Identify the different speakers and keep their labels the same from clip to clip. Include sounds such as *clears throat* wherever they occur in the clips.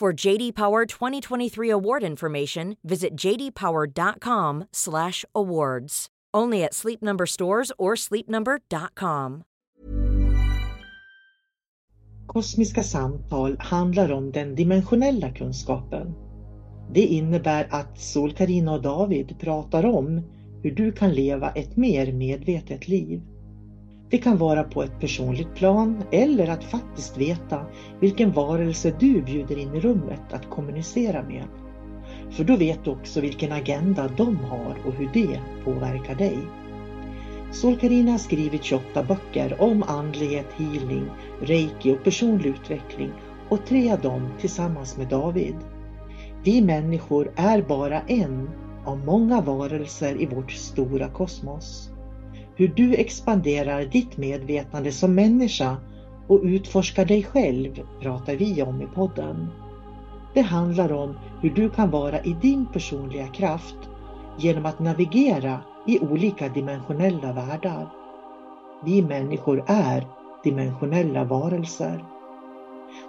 Speaker 1: For JD Power 2023 award information, visit jdpower.com/awards. Only at Sleep Number stores or sleepnumber.com.
Speaker 2: Kosmiska samtal handlar om den dimensionella kunskapen. Det innebär att sol Karina och David pratar om hur du kan leva ett mer medvetet liv. Det kan vara på ett personligt plan eller att faktiskt veta vilken varelse du bjuder in i rummet att kommunicera med. För då vet du också vilken agenda de har och hur det påverkar dig. Solkarina har skrivit 28 böcker om andlighet, healing, reiki och personlig utveckling och tre av dem tillsammans med David. Vi människor är bara en av många varelser i vårt stora kosmos. Hur du expanderar ditt medvetande som människa och utforskar dig själv pratar vi om i podden. Det handlar om hur du kan vara i din personliga kraft genom att navigera i olika dimensionella världar. Vi människor är dimensionella varelser.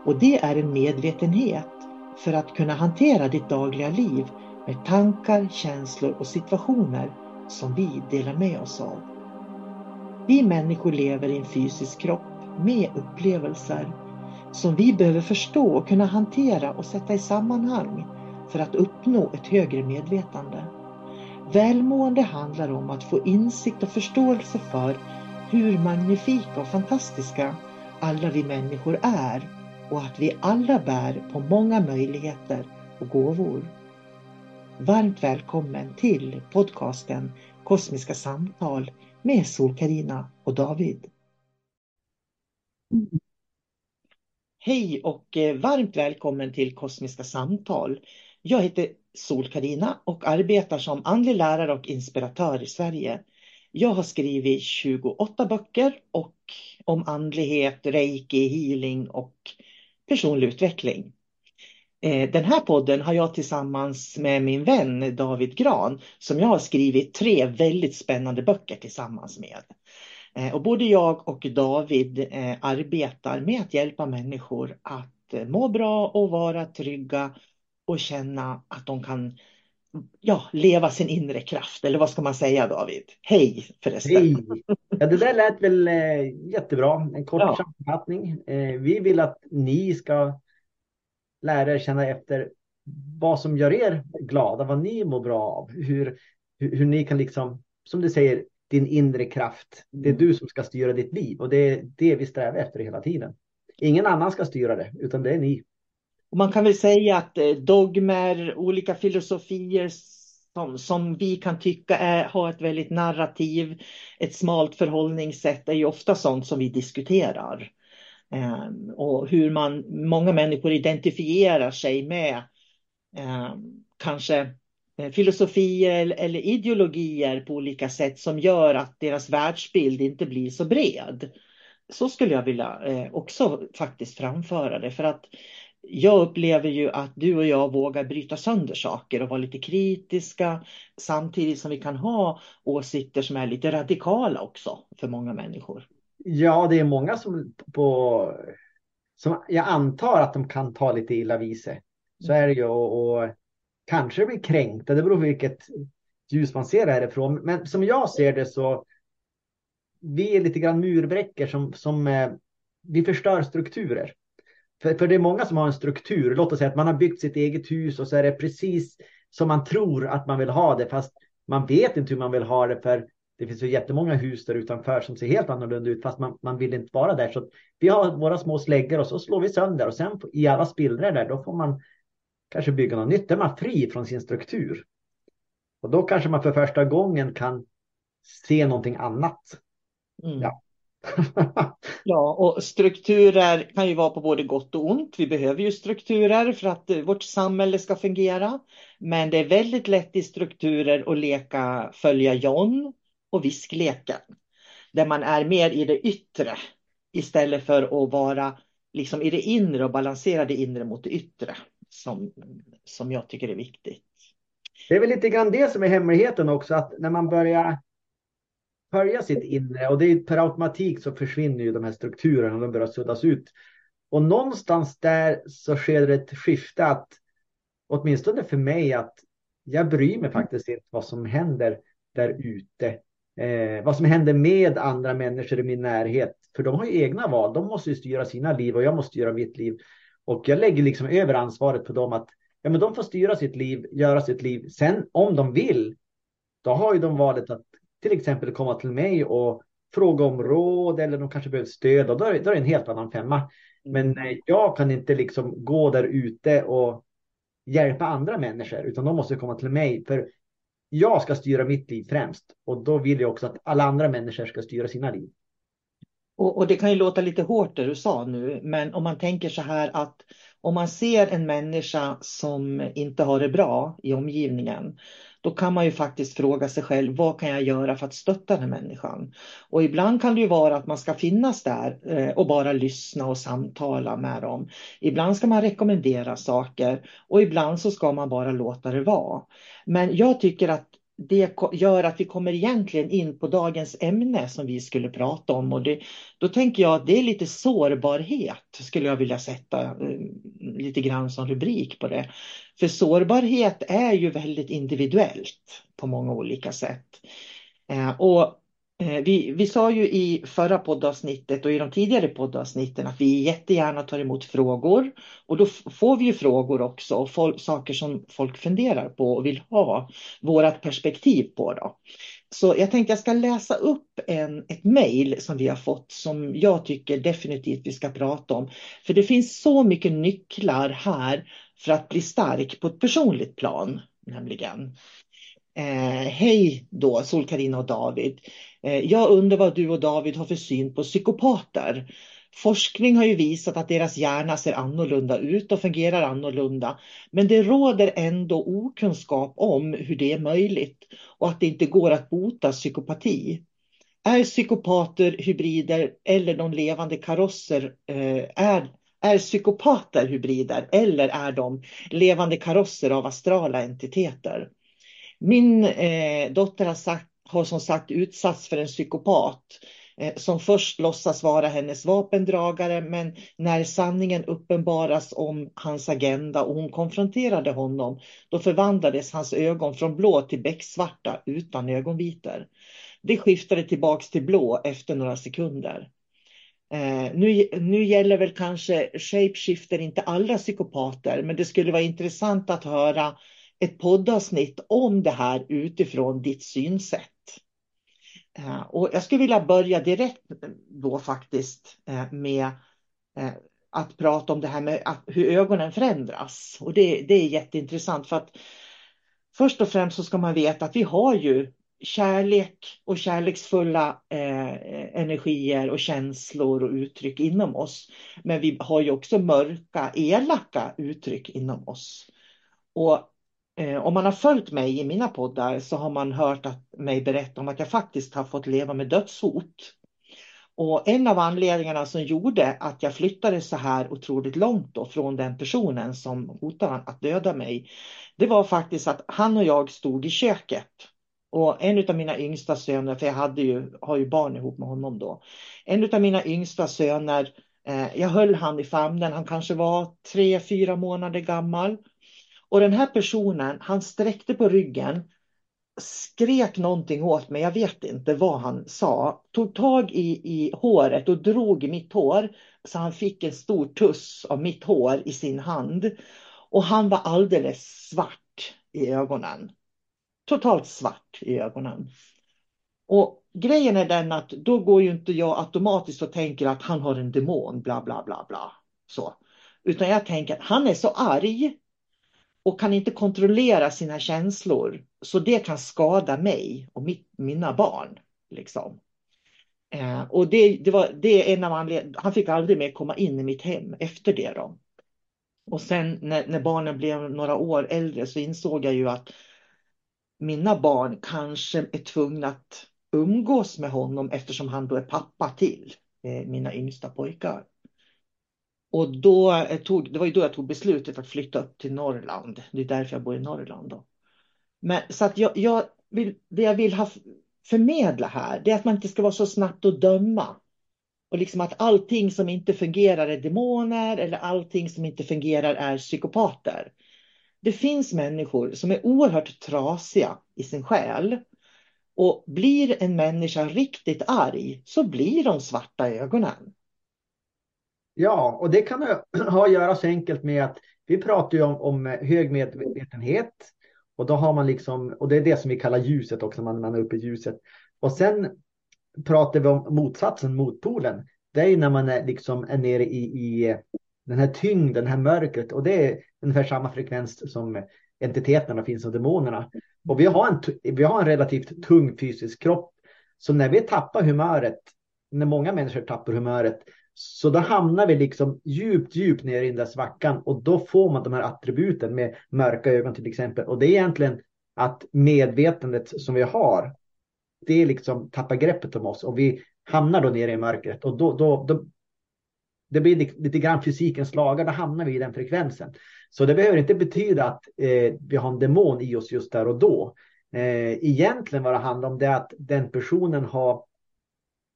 Speaker 2: Och det är en medvetenhet för att kunna hantera ditt dagliga liv med tankar, känslor och situationer som vi delar med oss av. Vi människor lever i en fysisk kropp med upplevelser som vi behöver förstå och kunna hantera och sätta i sammanhang för att uppnå ett högre medvetande. Välmående handlar om att få insikt och förståelse för hur magnifika och fantastiska alla vi människor är och att vi alla bär på många möjligheter och gåvor. Varmt välkommen till podcasten Kosmiska samtal med sol karina och David. Hej och eh, varmt välkommen till Kosmiska samtal. Jag heter sol karina och arbetar som andlig lärare och inspiratör i Sverige. Jag har skrivit 28 böcker och om andlighet, reiki, healing och personlig utveckling. Eh, den här podden har jag tillsammans med min vän David Gran som jag har skrivit tre väldigt spännande böcker tillsammans med. Eh, och både jag och David eh, arbetar med att hjälpa människor att må bra och vara trygga och känna att de kan ja, leva sin inre kraft. Eller vad ska man säga David? Hej förresten.
Speaker 3: Hej! Ja, det där lät väl eh, jättebra. En kort ja. sammanfattning. Eh, vi vill att ni ska lära er känna efter vad som gör er glada, vad ni mår bra av. Hur, hur, hur ni kan liksom, som du säger, din inre kraft. Det är mm. du som ska styra ditt liv och det är det vi strävar efter hela tiden. Ingen annan ska styra det, utan det är ni.
Speaker 2: Och man kan väl säga att eh, dogmer, olika filosofier som, som vi kan tycka är, har ett väldigt narrativ, ett smalt förhållningssätt är ju ofta sånt som vi diskuterar. Ehm, och hur man, många människor identifierar sig med ehm, kanske eh, filosofier eller ideologier på olika sätt som gör att deras världsbild inte blir så bred. Så skulle jag vilja eh, också faktiskt framföra det för att jag upplever ju att du och jag vågar bryta sönder saker och vara lite kritiska samtidigt som vi kan ha åsikter som är lite radikala också för många människor.
Speaker 3: Ja, det är många som på som jag antar att de kan ta lite illa vid sig. Så är det ju och, och kanske blir kränkta. Det beror på vilket ljus man ser härifrån. Men som jag ser det så vi är lite grann murbräckor som, som eh, vi förstör strukturer. För, för det är många som har en struktur. Låt oss säga att man har byggt sitt eget hus och så är det precis som man tror att man vill ha det. Fast man vet inte hur man vill ha det för det finns ju jättemånga hus där utanför som ser helt annorlunda ut fast man, man vill inte vara där. Så vi har våra små släggor och så slår vi sönder och sen i alla spillror där då får man kanske bygga något nytt. Då är man fri från sin struktur. Och då kanske man för första gången kan se någonting annat. Mm. Ja. *laughs*
Speaker 2: ja, och strukturer kan ju vara på både gott och ont. Vi behöver ju strukturer för att eh, vårt samhälle ska fungera. Men det är väldigt lätt i strukturer att leka följa John och viskleken. Där man är mer i det yttre istället för att vara liksom i det inre och balansera det inre mot det yttre. Som, som jag tycker är viktigt.
Speaker 3: Det är väl lite grann det som är hemligheten också, att när man börjar följa sitt inre och det är per automatik så försvinner ju de här strukturerna och de börjar suddas ut. Och någonstans där så sker det ett skifte att åtminstone för mig att jag bryr mig faktiskt inte vad som händer där ute. Eh, vad som händer med andra människor i min närhet. För de har ju egna val. De måste ju styra sina liv och jag måste styra mitt liv. Och jag lägger liksom över ansvaret på dem att ja, men de får styra sitt liv, göra sitt liv. Sen om de vill, då har ju de valet att till exempel komma till mig och fråga om råd eller de kanske behöver stöd och då är, det, då är det en helt annan femma. Men mm. eh, jag kan inte liksom gå där ute och hjälpa andra människor utan de måste komma till mig för jag ska styra mitt liv främst och då vill jag också att alla andra människor ska styra sina liv.
Speaker 2: Och, och, det kan ju låta lite hårt det du sa nu, men om man tänker så här att om man ser en människa som inte har det bra i omgivningen, då kan man ju faktiskt fråga sig själv, vad kan jag göra för att stötta den här människan? Och ibland kan det ju vara att man ska finnas där eh, och bara lyssna och samtala med dem. Ibland ska man rekommendera saker och ibland så ska man bara låta det vara. Men jag tycker att det gör att vi kommer egentligen in på dagens ämne som vi skulle prata om. Och det, då tänker jag att det är lite sårbarhet, skulle jag vilja sätta eh, lite grann som rubrik på det. För sårbarhet är ju väldigt individuellt på många olika sätt. Eh, och Eh, vi, vi sa ju i förra poddavsnittet och i de tidigare poddavsnitten att vi jättegärna tar emot frågor. Och då får vi ju frågor också, och folk, saker som folk funderar på och vill ha vårat perspektiv på. Då. Så jag tänkte jag ska läsa upp en, ett mejl som vi har fått som jag tycker definitivt vi ska prata om. För det finns så mycket nycklar här för att bli stark på ett personligt plan. Nämligen. Eh, hej då, Solkarina och David. Eh, jag undrar vad du och David har för syn på psykopater. Forskning har ju visat att deras hjärna ser annorlunda ut och fungerar annorlunda. Men det råder ändå okunskap om hur det är möjligt och att det inte går att bota psykopati. Är psykopater hybrider eller de levande karosser? Eh, är, är psykopater hybrider eller är de levande karosser av astrala entiteter? Min eh, dotter har, sagt, har som sagt utsatts för en psykopat eh, som först låtsas vara hennes vapendragare men när sanningen uppenbaras om hans agenda och hon konfronterade honom då förvandlades hans ögon från blå till becksvarta utan ögonvitor. Det skiftade tillbaks till blå efter några sekunder. Eh, nu, nu gäller väl kanske shapeshifter inte alla psykopater men det skulle vara intressant att höra ett poddavsnitt om det här utifrån ditt synsätt. Eh, och jag skulle vilja börja direkt då faktiskt eh, med eh, att prata om det här med att, hur ögonen förändras. Och det, det är jätteintressant för att först och främst så ska man veta att vi har ju kärlek och kärleksfulla eh, energier och känslor och uttryck inom oss. Men vi har ju också mörka, elaka uttryck inom oss. Och Eh, om man har följt mig i mina poddar så har man hört att, mig berätta om att jag faktiskt har fått leva med dödshot. Och en av anledningarna som gjorde att jag flyttade så här otroligt långt då från den personen som hotade att döda mig, det var faktiskt att han och jag stod i köket. Och en av mina yngsta söner, för jag hade ju, har ju barn ihop med honom då, en av mina yngsta söner, eh, jag höll han i famnen, han kanske var tre, fyra månader gammal. Och den här personen, han sträckte på ryggen, skrek någonting åt mig, jag vet inte vad han sa, tog tag i, i håret och drog i mitt hår så han fick en stor tuss av mitt hår i sin hand. Och han var alldeles svart i ögonen. Totalt svart i ögonen. Och grejen är den att då går ju inte jag automatiskt och tänker att han har en demon, bla bla bla bla. Så. Utan jag tänker att han är så arg och kan inte kontrollera sina känslor. Så det kan skada mig och mitt, mina barn. Liksom. Eh, och det, det, var, det är en av anledningarna. Han fick aldrig mer komma in i mitt hem efter det. Då. Och sen när, när barnen blev några år äldre så insåg jag ju att mina barn kanske är tvungna att umgås med honom eftersom han då är pappa till eh, mina yngsta pojkar. Och då eh, tog, det var ju då jag tog beslutet att flytta upp till Norrland. Det är därför jag bor i Norrland. Då. Men, så att jag, jag vill, det jag vill ha, förmedla här, det är att man inte ska vara så snabbt att döma. Och liksom att allting som inte fungerar är demoner eller allting som inte fungerar är psykopater. Det finns människor som är oerhört trasiga i sin själ. Och blir en människa riktigt arg så blir de svarta ögonen.
Speaker 3: Ja, och det kan *clears throat* ha att göra så enkelt med att vi pratar ju om, om eh, hög medvetenhet och då har man liksom, och det är det som vi kallar ljuset också, när man är uppe i ljuset. Och sen pratar vi om motsatsen, motpolen. Det är ju när man är, liksom, är nere i, i eh, den här tyngden, det här mörkret. Och det är ungefär samma frekvens som entiteterna finns och demonerna. Och vi har, en, vi har en relativt tung fysisk kropp. Så när vi tappar humöret, när många människor tappar humöret, så då hamnar vi liksom djupt, djupt ner i den där svackan och då får man de här attributen med mörka ögon till exempel. Och det är egentligen att medvetandet som vi har, det liksom tappar greppet om oss och vi hamnar då nere i mörkret och då, då, då det blir lite grann fysikens lagar, då hamnar vi i den frekvensen. Så det behöver inte betyda att eh, vi har en demon i oss just där och då. Eh, egentligen vad det handlar om det är att den personen har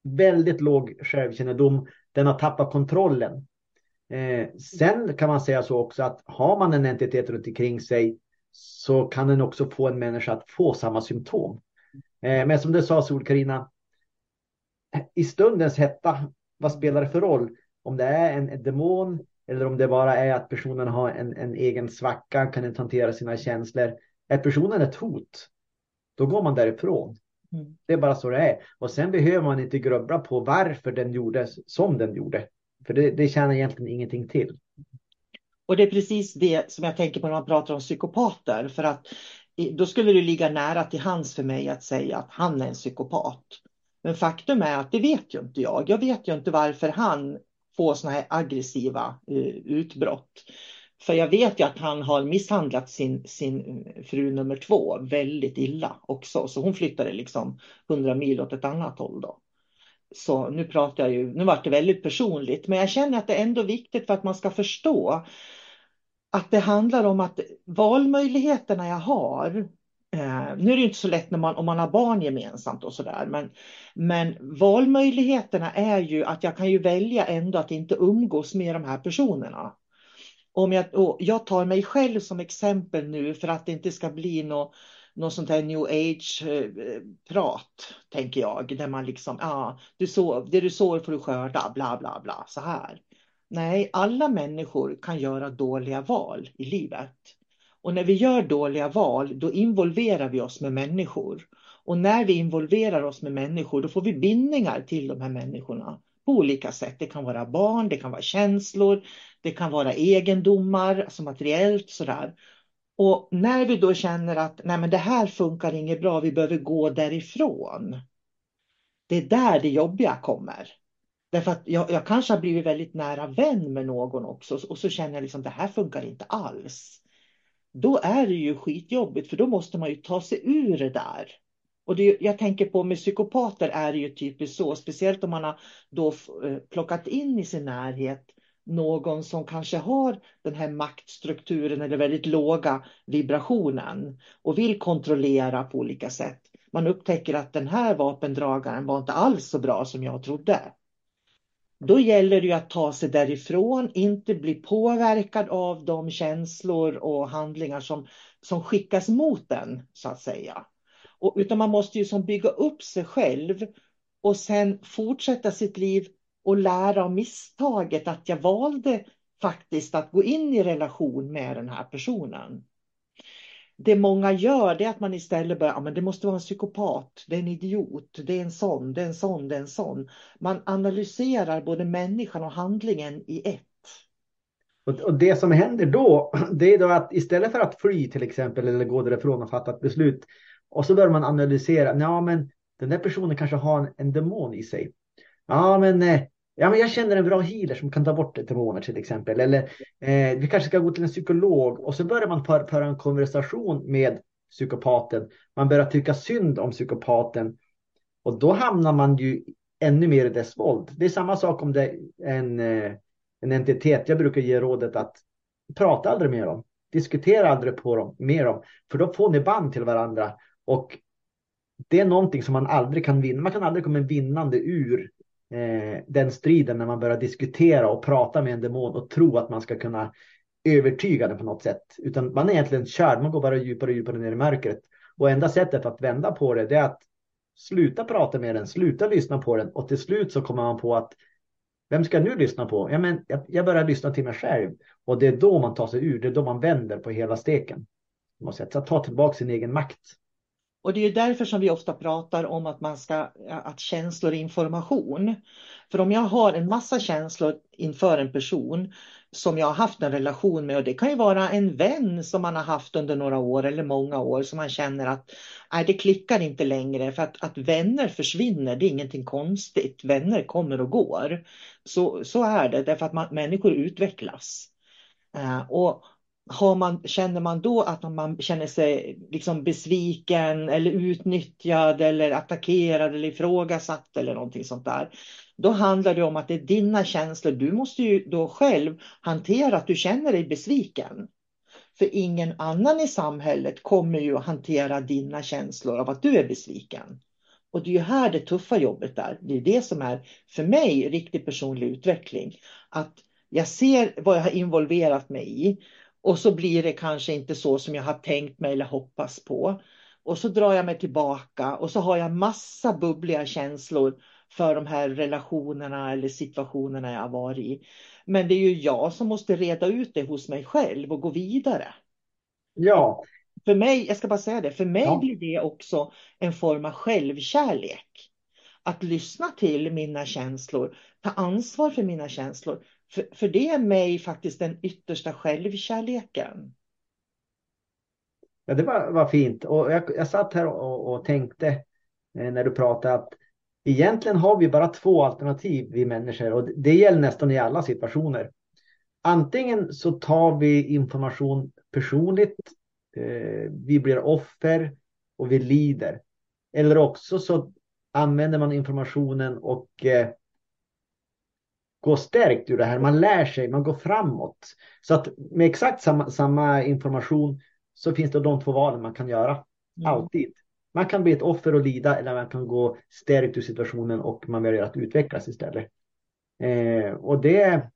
Speaker 3: väldigt låg självkännedom, den har tappat kontrollen. Eh, sen kan man säga så också att har man en entitet runt omkring sig så kan den också få en människa att få samma symptom. Eh, men som du sa sol Karina, i stundens hetta, vad spelar det för roll? Om det är en, en demon eller om det bara är att personen har en, en egen svacka, kan inte hantera sina känslor. Är personen ett hot, då går man därifrån. Mm. Det är bara så det är. Och sen behöver man inte grubbla på varför den gjorde som den gjorde. För det, det tjänar egentligen ingenting till.
Speaker 2: Och det är precis det som jag tänker på när man pratar om psykopater. För att då skulle det ligga nära till hands för mig att säga att han är en psykopat. Men faktum är att det vet ju inte jag. Jag vet ju inte varför han får sådana här aggressiva uh, utbrott. För jag vet ju att han har misshandlat sin, sin fru nummer två väldigt illa också. Så hon flyttade liksom 100 mil åt ett annat håll då. Så nu pratar jag ju, nu vart det väldigt personligt, men jag känner att det är ändå viktigt för att man ska förstå att det handlar om att valmöjligheterna jag har, eh, nu är det inte så lätt när man, om man har barn gemensamt och sådär, men, men valmöjligheterna är ju att jag kan ju välja ändå att inte umgås med de här personerna om jag, jag tar mig själv som exempel nu för att det inte ska bli något något sånt här new age-prat, eh, tänker jag. Där man liksom, ja, du sov, det du sår får du skörda, bla bla bla, så här. Nej, alla människor kan göra dåliga val i livet. Och när vi gör dåliga val, då involverar vi oss med människor. Och när vi involverar oss med människor, då får vi bindningar till de här människorna på olika sätt. Det kan vara barn, det kan vara känslor, det kan vara egendomar, alltså materiellt sådär. Och när vi då känner att nej men det här funkar inget bra, vi behöver gå därifrån. Det är där det jobbiga kommer. Därför att jag, jag kanske har blivit väldigt nära vän med någon också och så känner jag liksom det här funkar inte alls. Då är det ju skitjobbigt för då måste man ju ta sig ur det där. Och det, jag tänker på med psykopater är det ju typiskt så, speciellt om man har då eh, plockat in i sin närhet någon som kanske har den här maktstrukturen eller väldigt låga vibrationen och vill kontrollera på olika sätt. Man upptäcker att den här vapendragaren var inte alls så bra som jag trodde. Då gäller det ju att ta sig därifrån, inte bli påverkad av de känslor och handlingar som, som skickas mot den, så att säga. Och, utan man måste ju som bygga upp sig själv och sen fortsätta sitt liv och lära av misstaget att jag valde faktiskt att gå in i relation med den här personen. Det många gör det är att man istället börjar, ja men det måste vara en psykopat, det är en idiot, det är en sån, det är en sån, det är en sån. Man analyserar både människan och handlingen i ett.
Speaker 3: Och, det som händer då, *clears throat* det är då att istället för att fly till exempel eller gå därifrån och fatta ett beslut och så börjar man analysera, ja men den där personen kanske har en, en demon i sig. Ja men, eh, ja men jag känner en bra healer som kan ta bort demoner till exempel. Eller eh, vi kanske ska gå till en psykolog och så börjar man föra, för en konversation med psykopaten. Man börjar tycka synd om psykopaten och då hamnar man ju ännu mer i dess våld. Det är samma sak om det är en eh, en entitet. Jag brukar ge rådet att prata aldrig med dem. Diskutera aldrig på dem, med dem. För då får ni band till varandra. Och det är någonting som man aldrig kan vinna. Man kan aldrig komma vinnande ur eh, den striden när man börjar diskutera och prata med en demon och tro att man ska kunna övertyga den på något sätt. Utan man är egentligen körd. Man går bara djupare och djupare ner i mörkret. Och enda sättet att vända på det, det är att sluta prata med den, sluta lyssna på den och till slut så kommer man på att vem ska jag nu lyssna på? Ja, men jag, jag börjar lyssna till mig själv och det är då man tar sig ur. Det är då man vänder på hela steken. Så att ta tillbaka sin egen makt.
Speaker 2: Och det är därför som vi ofta pratar om att man ska, att känslor är information. För om jag har en massa känslor inför en person som jag har haft en relation med och det kan ju vara en vän som man har haft under några år eller många år som man känner att nej, det klickar inte längre för att, att vänner försvinner, det är ingenting konstigt. Vänner kommer och går. Så, så är det därför att man, människor utvecklas. Uh, och har man, känner man då att man känner sig liksom besviken eller utnyttjad eller attackerad eller ifrågasatt eller någonting sånt där. Då handlar det om att det är dina känslor. Du måste ju då själv hantera att du känner dig besviken. För ingen annan i samhället kommer ju att hantera dina känslor av att du är besviken. Och det är ju här det tuffa jobbet är. Det är det som är för mig riktig personlig utveckling. Att jag ser vad jag har involverat mig i och så blir det kanske inte så som jag har tänkt mig eller hoppats på. Och så drar jag mig tillbaka och så har jag massa bubbliga känslor för de här relationerna eller situationerna jag har varit i. Men det är ju jag som måste reda ut det hos mig själv och gå vidare.
Speaker 3: Ja.
Speaker 2: För mig, jag ska bara säga det, för mig ja. blir det också en form av självkärlek. Att lyssna till mina känslor, ta ansvar för mina känslor. För, för det är mig faktiskt den yttersta självkärleken.
Speaker 3: Ja, det var, var fint. Och jag, jag satt här och, och tänkte eh, när du pratade att egentligen har vi bara två alternativ vi människor och det gäller nästan i alla situationer. Antingen så tar vi information personligt, eh, vi blir offer och vi lider. Eller också så använder man informationen och eh, går stärkt ur det här. Man lär sig, man går framåt. Så att med exakt samma, samma information så finns det de två valen man kan göra. Mm. Alltid. Man kan bli ett offer och lida eller man kan gå stärkt ur situationen och man väljer att utvecklas istället. Eh, och det,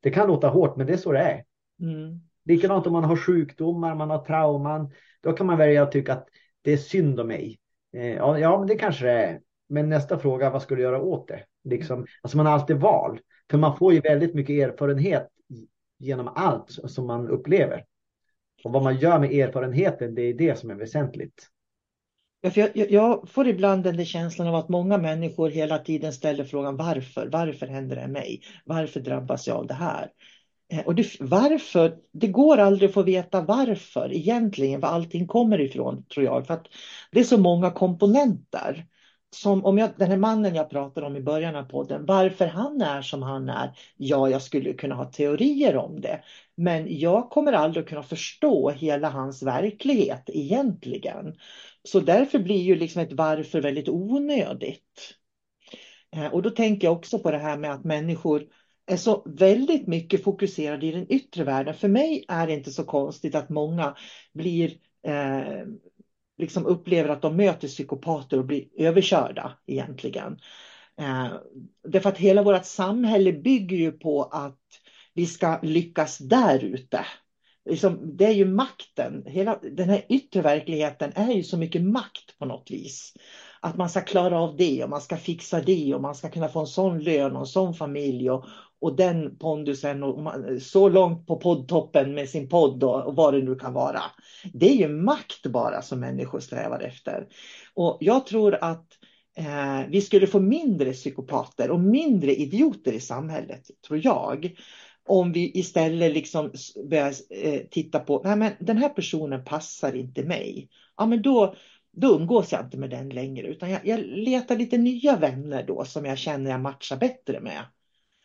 Speaker 3: det kan låta hårt men det är så det är. Mm. Likadant om man har sjukdomar, man har trauman. Då kan man välja att tycka att det är synd om mig. Eh, ja, ja, men det kanske det är. Men nästa fråga, vad ska du göra åt det? Liksom, alltså man har alltid val. För man får ju väldigt mycket erfarenhet genom allt som man upplever. Och vad man gör med erfarenheten, det är det som är väsentligt.
Speaker 2: Ja, för jag, jag, får ibland den där känslan av att många människor hela tiden ställer frågan varför? Varför händer det mig? Varför drabbas jag av det här? Eh, och det, varför? Det går aldrig att få veta varför egentligen, var allting kommer ifrån tror jag. För att det är så många komponenter som om jag, den här mannen jag pratade om i början av podden, varför han är som han är, ja, jag skulle kunna ha teorier om det. Men jag kommer aldrig kunna förstå hela hans verklighet egentligen. Så därför blir ju liksom ett varför väldigt onödigt. Eh, och då tänker jag också på det här med att människor är så väldigt mycket fokuserade i den yttre världen. För mig är det inte så konstigt att många blir eh, liksom upplever att de möter psykopater och blir överkörda egentligen. Eh, därför att hela vårt samhälle bygger ju på att vi ska lyckas där ute. Liksom, det är ju makten, hela den här yttre verkligheten är ju så mycket makt på något vis att man ska klara av det och man ska fixa det och man ska kunna få en sån lön och en sån familj och, och den pondusen och man, så långt på poddtoppen med sin podd och, och vad det nu kan vara. Det är ju makt bara som människor strävar efter. Och jag tror att eh, vi skulle få mindre psykopater och mindre idioter i samhället, tror jag. Om vi istället liksom börjar eh, titta på, nej men den här personen passar inte mig. Ja men då, då umgås jag inte med den längre utan jag, jag letar lite nya vänner då som jag känner jag matchar bättre med.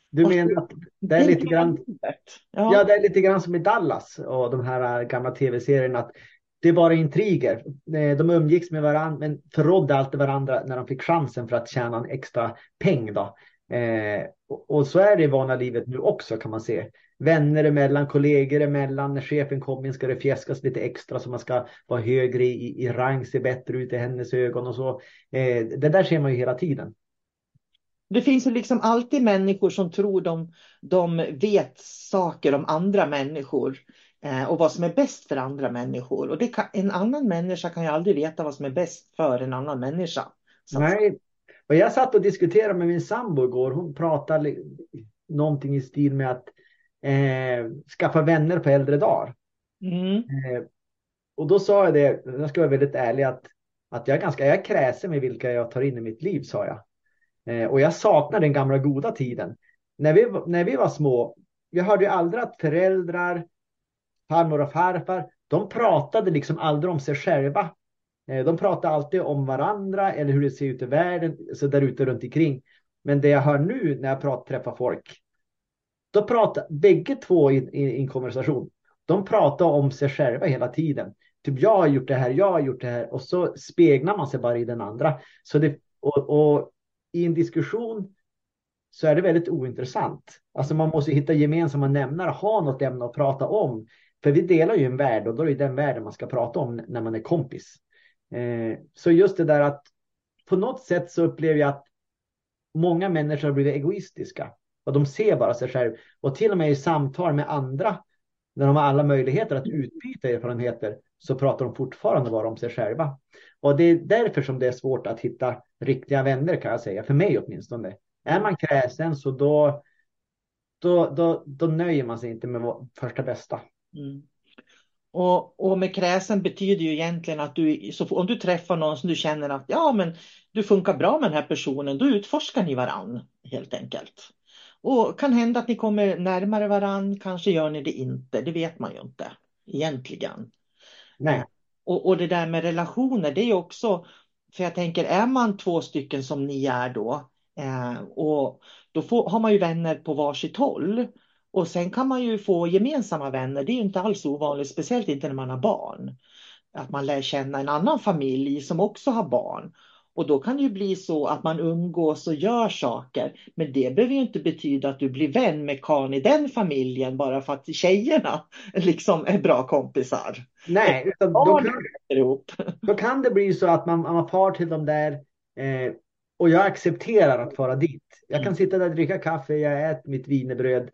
Speaker 3: Du menar att det är lite grann, ja. ja. det är lite grann som i Dallas och de här gamla tv-serierna. Att det är bara intriger. Eh, de umgicks med varandra men förrådde alltid varandra när de fick chansen för att tjäna en extra peng. Då. Eh, och, och, så är det i vanliga livet nu också kan man se. Vänner emellan, kollegor emellan. När chefen kommer in ska det fjäskas lite extra så man ska vara högre i, i rang, se bättre ut i hennes ögon och så. Eh, det där ser man ju hela tiden.
Speaker 2: Det finns ju liksom alltid människor som tror de, de vet saker om andra människor eh, och vad som är bäst för andra människor. Och kan, en annan människa kan ju aldrig veta vad som är bäst för en annan människa.
Speaker 3: Så Nej, och jag satt och diskuterade med min sambo igår. Hon pratade någonting i stil med att skaffa vänner på äldre dagar. Mm. Eh, och då sa jag det, jag ska vara väldigt ärlig, att, att jag är ganska jag är kräsen med vilka jag tar in i mitt liv, sa jag. Eh, och jag saknar den gamla goda tiden. När vi, när vi var små, vi hörde ju aldrig att föräldrar, farmor och farfar, de pratade liksom aldrig om sig själva. Eh, de pratade alltid om varandra eller hur det ser ut i världen, så där ute runt omkring. Men det jag hör nu när jag pratar, träffar folk, då pratar bägge två i, i, i en konversation. De pratar om sig själva hela tiden. Typ jag har gjort det här, jag har gjort det här och så speglar man sig bara i den andra. Så det, och, och i en diskussion så är det väldigt ointressant. Alltså man måste hitta gemensamma nämnare, ha något ämne att prata om. För vi delar ju en värld och då är det den världen man ska prata om när man är kompis. Eh, så just det där att på något sätt så upplever jag att många människor har blivit egoistiska och de ser bara sig själv och till och med i samtal med andra när de har alla möjligheter att utbyta erfarenheter så pratar de fortfarande bara om sig själva. Och det är därför som det är svårt att hitta riktiga vänner kan jag säga, för mig åtminstone. Är man kräsen så då, då, då, då nöjer man sig inte med första bästa. Mm.
Speaker 2: Och, och med kräsen betyder ju egentligen att du, så om du träffar någon som du känner att ja, men du funkar bra med den här personen, då utforskar ni varann helt enkelt. Och kan hända att ni kommer närmare varann, kanske gör ni det inte, det vet man ju inte egentligen.
Speaker 3: Nej.
Speaker 2: Och, och det där med relationer, det är också, för jag tänker, är man två stycken som ni är då, eh, och då får, har man ju vänner på varsitt håll. Och sen kan man ju få gemensamma vänner, det är ju inte alls ovanligt, speciellt inte när man har barn. Att man lär känna en annan familj som också har barn. Och då kan det ju bli så att man umgås och gör saker. Men det behöver ju inte betyda att du blir vän med karln i den familjen bara för att tjejerna *laughs* liksom är bra kompisar.
Speaker 3: Nej, utan då, kan, *laughs* då kan det bli så att man, man far till de där eh, och jag accepterar att fara dit. Jag kan mm. sitta där och dricka kaffe, jag äter mitt vinerbröd.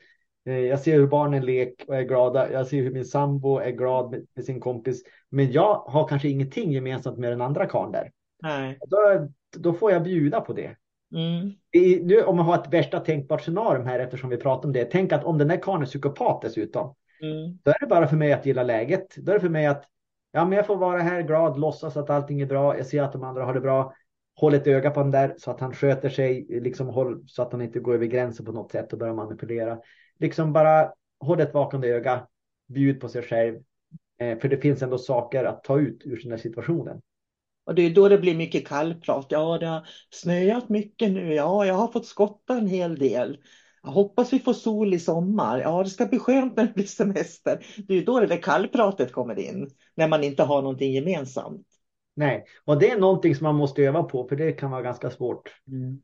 Speaker 3: Eh, jag ser hur barnen leker och är glada. Jag ser hur min sambo är glad med, med sin kompis. Men jag har kanske ingenting gemensamt med den andra karln där.
Speaker 2: Nej.
Speaker 3: Då, då får jag bjuda på det.
Speaker 2: Mm.
Speaker 3: I, nu, om man har ett värsta tänkbart scenario här eftersom vi pratar om det. Tänk att om den där karln är psykopat dessutom.
Speaker 2: Mm.
Speaker 3: Då är det bara för mig att gilla läget. Då är det för mig att ja, men jag får vara här glad, låtsas att allting är bra. Jag ser att de andra har det bra. Håll ett öga på den där så att han sköter sig, liksom håll, så att han inte går över gränsen på något sätt och börjar manipulera. Liksom bara håll ett vakande öga, bjud på sig själv. Eh, för det finns ändå saker att ta ut ur den här situationen.
Speaker 2: Och det är då det blir mycket kallprat. Ja, det har snöat mycket nu. Ja, jag har fått skotta en hel del. Jag hoppas vi får sol i sommar. Ja, det ska bli skönt när det blir semester. Det är då det där kallpratet kommer in. När man inte har någonting gemensamt.
Speaker 3: Nej, och det är någonting som man måste öva på för det kan vara ganska svårt.
Speaker 2: Mm.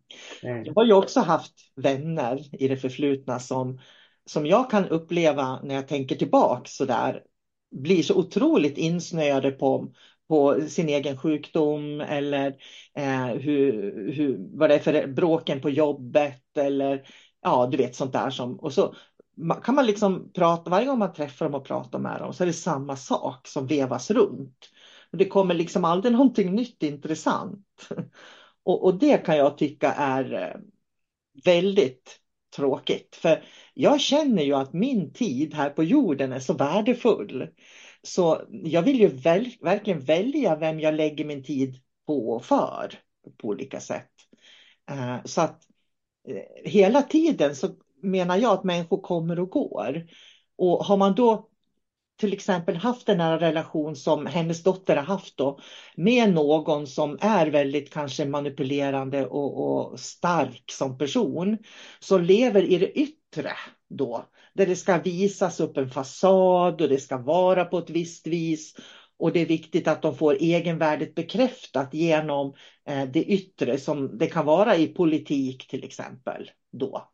Speaker 2: Jag har ju också haft vänner i det förflutna som, som jag kan uppleva när jag tänker tillbaka så där blir så otroligt insnöade på på sin egen sjukdom eller eh, hur, hur, vad det är för bråken på jobbet eller ja, du vet sånt där som och så kan man liksom prata varje gång man träffar dem och pratar med dem så är det samma sak som vevas runt. Det kommer liksom aldrig *laughs* någonting nytt intressant. *laughs* Och, och det kan jag tycka är eh, väldigt tråkigt. För jag känner ju att min tid här på jorden är så värdefull. Så jag vill ju väl, verkligen välja vem jag lägger min tid på och för på olika sätt. Eh, så att eh, hela tiden så menar jag att människor kommer och går. Och har man då till exempel haft en nära relation som hennes dotter har haft då med någon som är väldigt kanske manipulerande och, och stark som person som lever i det yttre då där det ska visas upp en fasad och det ska vara på ett visst vis och det är viktigt att de får egenvärdet bekräftat genom eh, det yttre som det kan vara i politik till exempel då.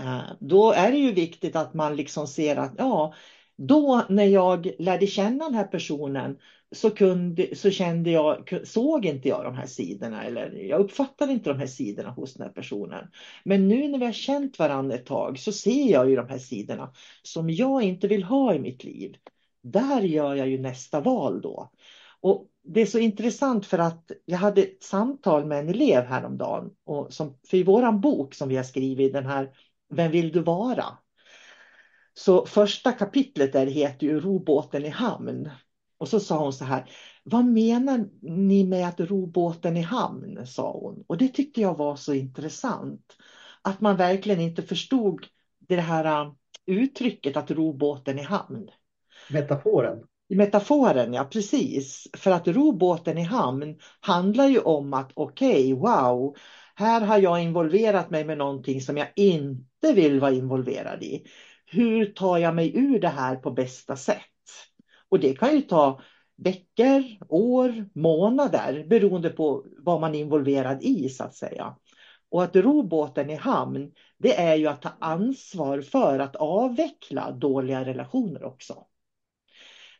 Speaker 2: Eh, då är det ju viktigt att man liksom ser att ja, då när jag lärde känna den här personen så, kunde, så kände jag, såg inte jag de här sidorna eller jag uppfattade inte de här sidorna hos den här personen. Men nu när vi har känt varandra ett tag så ser jag ju de här sidorna som jag inte vill ha i mitt liv. Där gör jag ju nästa val då. Och det är så intressant för att jag hade ett samtal med en elev häromdagen. Och som, för i våran bok som vi har skrivit, den här Vem vill du vara? Så första kapitlet där heter ju Robåten i hamn. Och så sa hon så här, vad menar ni med att robåten i hamn? sa hon. Och det tyckte jag var så intressant. Att man verkligen inte förstod det här uttrycket att robåten i hamn.
Speaker 3: Metaforen.
Speaker 2: Metaforen, ja precis. För att robåten i hamn handlar ju om att okej, okay, wow, här har jag involverat mig med någonting som jag inte vill vara involverad i. Hur tar jag mig ur det här på bästa sätt? Och det kan ju ta veckor, år, månader beroende på vad man är involverad i så att säga. Och att ro båten i hamn, det är ju att ta ansvar för att avveckla dåliga relationer också.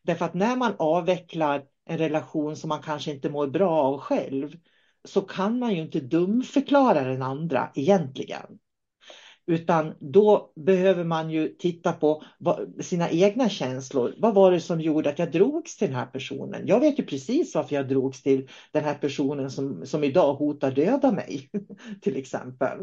Speaker 2: Därför att när man avvecklar en relation som man kanske inte mår bra av själv så kan man ju inte dumförklara den andra egentligen. Utan då behöver man ju titta på sina egna känslor. Vad var det som gjorde att jag drogs till den här personen? Jag vet ju precis varför jag drogs till den här personen som, som idag hotar döda mig. *laughs* till exempel.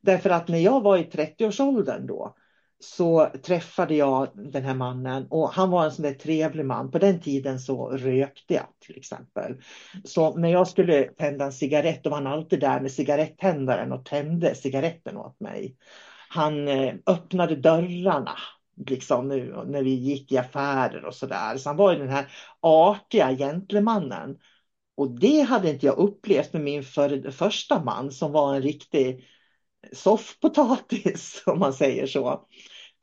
Speaker 2: Därför att när jag var i 30-årsåldern då så träffade jag den här mannen och han var en sån där trevlig man. På den tiden så rökte jag till exempel. Så när jag skulle tända en cigarett då var han alltid där med cigarettändaren och tände cigaretten åt mig. Han eh, öppnade dörrarna liksom nu när vi gick i affärer och sådär. Så han var ju den här artiga gentlemannen. Och det hade inte jag upplevt med min för, första man som var en riktig soffpotatis *laughs* om man säger så.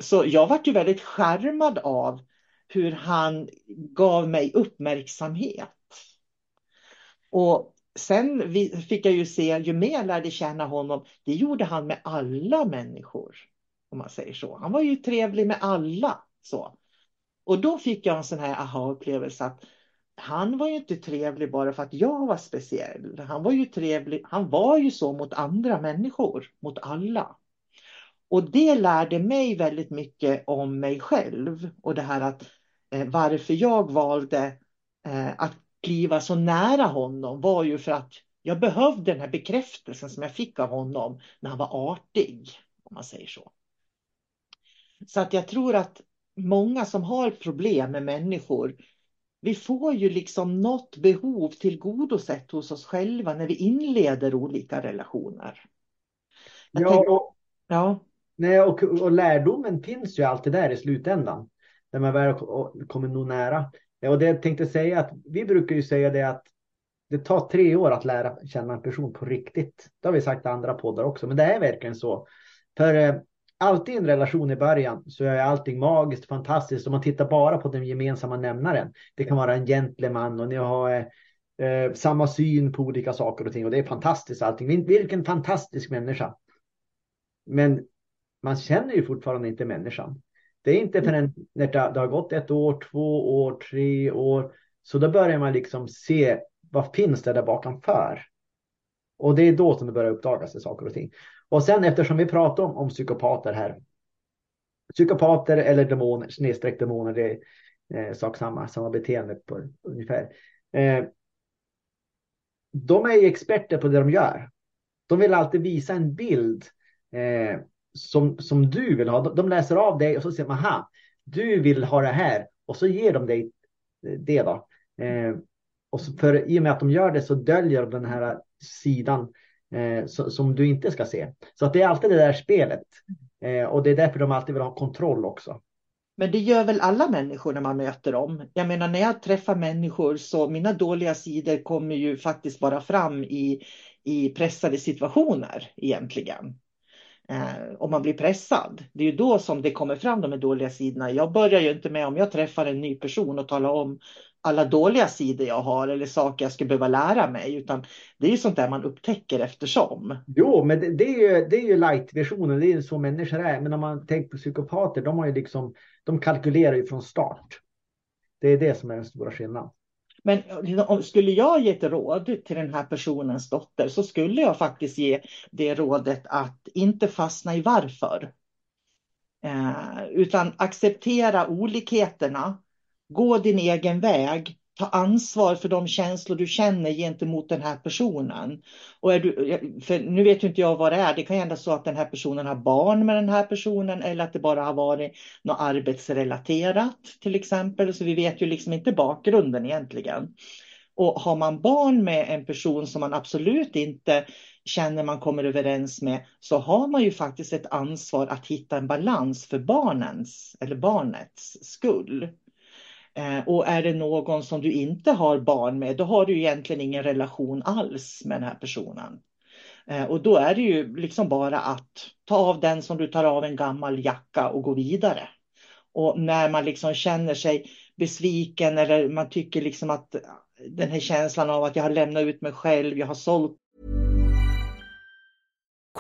Speaker 2: Så jag vart ju väldigt skärmad av hur han gav mig uppmärksamhet. Och sen fick jag ju se, ju mer jag lärde känna honom, det gjorde han med alla människor. Om man säger så. Han var ju trevlig med alla. så. Och då fick jag en sån här aha-upplevelse att han var ju inte trevlig bara för att jag var speciell. Han var ju trevlig, han var ju så mot andra människor, mot alla. Och det lärde mig väldigt mycket om mig själv och det här att eh, varför jag valde eh, att kliva så nära honom var ju för att jag behövde den här bekräftelsen som jag fick av honom när han var artig, om man säger så. Så att jag tror att många som har problem med människor, vi får ju liksom något behov tillgodosett hos oss själva när vi inleder olika relationer.
Speaker 3: Jag ja, tänker, ja. Nej, och, och lärdomen finns ju alltid där i slutändan. När man väl kommer nog nära. Och det jag tänkte säga att vi brukar ju säga det att det tar tre år att lära känna en person på riktigt. Det har vi sagt i andra poddar också, men det är verkligen så. För eh, alltid i en relation i början så är allting magiskt, fantastiskt och man tittar bara på den gemensamma nämnaren. Det kan vara en gentleman och ni har eh, samma syn på olika saker och ting och det är fantastiskt allting. Vilken fantastisk människa. Men man känner ju fortfarande inte människan. Det är inte förrän när det har gått ett år, två år, tre år. Så då börjar man liksom se vad finns det där bakom för? Och det är då som det börjar uppdagas saker och ting. Och sen eftersom vi pratar om, om psykopater här. Psykopater eller demoner, snedstreck demoner, det är eh, sak samma, samma beteende på ungefär. Eh, de är ju experter på det de gör. De vill alltid visa en bild eh, som, som du vill ha. De läser av dig och så säger man, aha, du vill ha det här. Och så ger de dig eh, det då. Eh, och så för i och med att de gör det så döljer de den här sidan eh, som du inte ska se. Så att det är alltid det där spelet. Eh, och det är därför de alltid vill ha kontroll också.
Speaker 2: Men det gör väl alla människor när man möter dem. Jag menar när jag träffar människor så mina dåliga sidor kommer ju faktiskt bara fram i, i pressade situationer egentligen. Eh, om man blir pressad. Det är ju då som det kommer fram de här dåliga sidorna. Jag börjar ju inte med om jag träffar en ny person och talar om alla dåliga sidor jag har eller saker jag ska behöva lära mig. Utan det är ju sånt där man upptäcker eftersom.
Speaker 3: Jo, men det, det är ju, det är ju light-versionen. Det är ju så människor är. Men om man tänker på psykopater, de har ju liksom, de kalkylerar ju från start. Det är det som är den stora skillnaden.
Speaker 2: Men skulle jag ge ett råd till den här personens dotter så skulle jag faktiskt ge det rådet att inte fastna i varför. Eh, utan acceptera olikheterna, gå din egen väg ta ansvar för de känslor du känner gentemot den här personen. Och är du, för nu vet ju inte jag vad det är. Det kan ju hända så att den här personen har barn med den här personen eller att det bara har varit något arbetsrelaterat till exempel. Så vi vet ju liksom inte bakgrunden egentligen. Och har man barn med en person som man absolut inte känner man kommer överens med så har man ju faktiskt ett ansvar att hitta en balans för barnens eller barnets skull. Eh, och är det någon som du inte har barn med, då har du egentligen ingen relation alls med den här personen. Eh, och då är det ju liksom bara att ta av den som du tar av en gammal jacka och gå vidare. Och när man liksom känner sig besviken eller man tycker liksom att den här känslan av att jag har lämnat ut mig själv, jag har sålt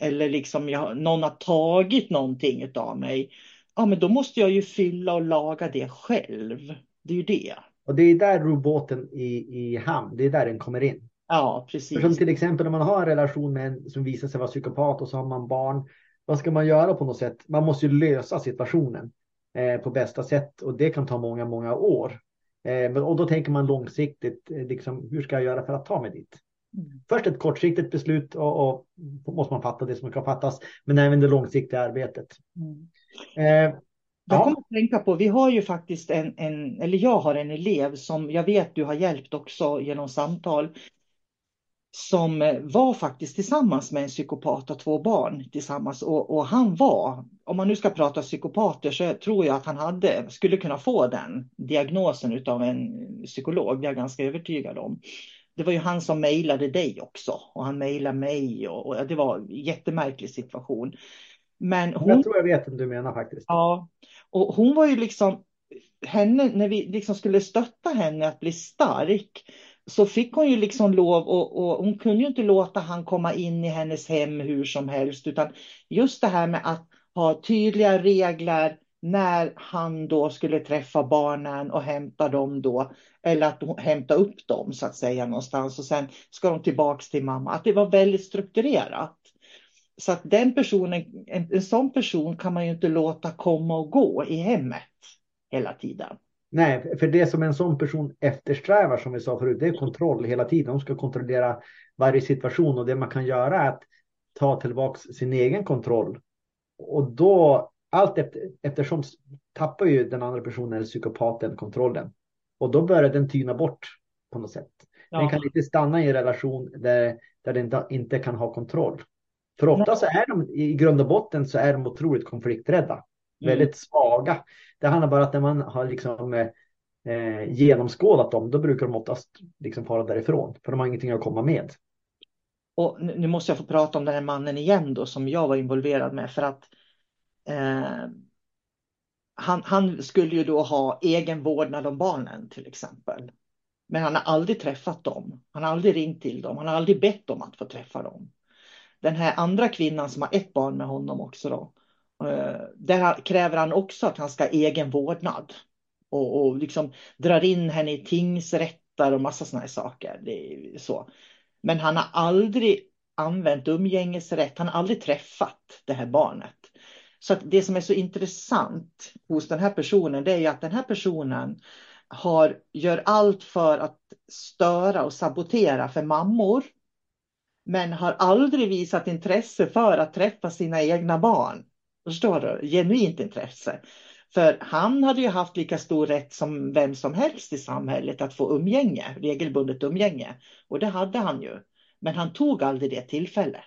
Speaker 2: eller liksom jag, någon har tagit någonting av mig. Ja, men då måste jag ju fylla och laga det själv. Det är ju det.
Speaker 3: Och det är där roboten i, i hamn, det är där den kommer in.
Speaker 2: Ja, precis.
Speaker 3: Som till exempel om man har en relation med en som visar sig vara psykopat och så har man barn. Vad ska man göra på något sätt? Man måste ju lösa situationen eh, på bästa sätt och det kan ta många, många år. Eh, och då tänker man långsiktigt, eh, liksom, hur ska jag göra för att ta mig dit? Först ett kortsiktigt beslut och, och måste man fatta det som kan fattas, men även det långsiktiga arbetet.
Speaker 2: Mm.
Speaker 3: Eh,
Speaker 2: Jag
Speaker 3: ja.
Speaker 2: kommer att tänka på, vi har ju faktiskt en, en, eller jag har en elev som jag vet du har hjälpt också genom samtal. Som eh, var faktiskt tillsammans med en psykopat och två barn tillsammans. Och, och han var, om man nu ska prata psykopater så tror jag att han hade, skulle kunna få den diagnosen utav en psykolog. Det är jag ganska övertygad om. Det var ju han som mejlade dig också och han mejlade mig och, och det var en jättemärklig situation. Men hon...
Speaker 3: Jag tror jag vet vem du menar faktiskt.
Speaker 2: Ja, och hon var ju liksom, henne, när vi liksom skulle stötta henne att bli stark, så fick hon ju liksom lov och, och hon kunde ju inte låta han komma in i hennes hem hur som helst, utan just det här med att ha tydliga regler när han då skulle träffa barnen och hämta dem då, eller att hämta upp dem så att säga någonstans och sen ska de tillbaks till mamma. Att det var väldigt strukturerat. Så att den personen, en, en sån person kan man ju inte låta komma och gå i hemmet hela tiden.
Speaker 3: Nej, för det som en sån person eftersträvar som vi sa förut, det är kontroll hela tiden. De ska kontrollera varje situation och det man kan göra är att ta tillbaks sin egen kontroll. Och då, allt efter, eftersom tappar ju den andra personen eller psykopaten kontrollen. Och då börjar den tyna bort på något sätt. Ja. Den kan inte stanna i en relation där, där den inte kan ha kontroll. För ofta så är de i grund och botten så är de otroligt konflikträdda. Mm. Väldigt svaga. Det handlar bara om att när man har liksom eh, genomskådat dem, då brukar de oftast liksom fara därifrån. För de har ingenting att komma med.
Speaker 2: Och nu måste jag få prata om den här mannen igen då som jag var involverad med för att eh, han, han, skulle ju då ha egen vårdnad om barnen till exempel. Men han har aldrig träffat dem. Han har aldrig ringt till dem. Han har aldrig bett om att få träffa dem. Den här andra kvinnan som har ett barn med honom också då. Eh, där kräver han också att han ska ha egen vårdnad. Och, och liksom drar in henne i tingsrätter och massa sådana här saker. Det är så. Men han har aldrig använt umgängesrätt. Han har aldrig träffat det här barnet. Så det som är så intressant hos den här personen det är att den här personen har, gör allt för att störa och sabotera för mammor. Men har aldrig visat intresse för att träffa sina egna barn. Förstår du? Genuint intresse. För han hade ju haft lika stor rätt som vem som helst i samhället att få umgänge, regelbundet umgänge. Och det hade han ju. Men han tog aldrig det tillfället.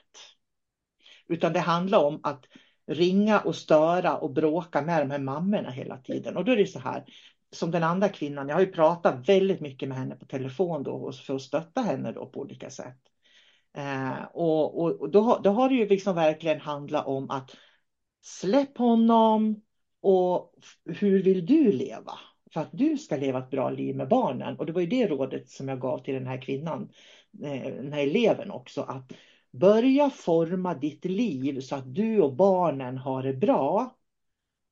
Speaker 2: Utan det handlar om att ringa och störa och bråka med de här mammorna hela tiden. Och då är det så här, som den andra kvinnan, jag har ju pratat väldigt mycket med henne på telefon då för att stötta henne då på olika sätt. Eh, och, och då, då har det ju liksom verkligen handlat om att släpp honom och hur vill du leva? För att du ska leva ett bra liv med barnen. Och det var ju det rådet som jag gav till den här kvinnan, eh, den här eleven också, att Börja forma ditt liv så att du och barnen har det bra.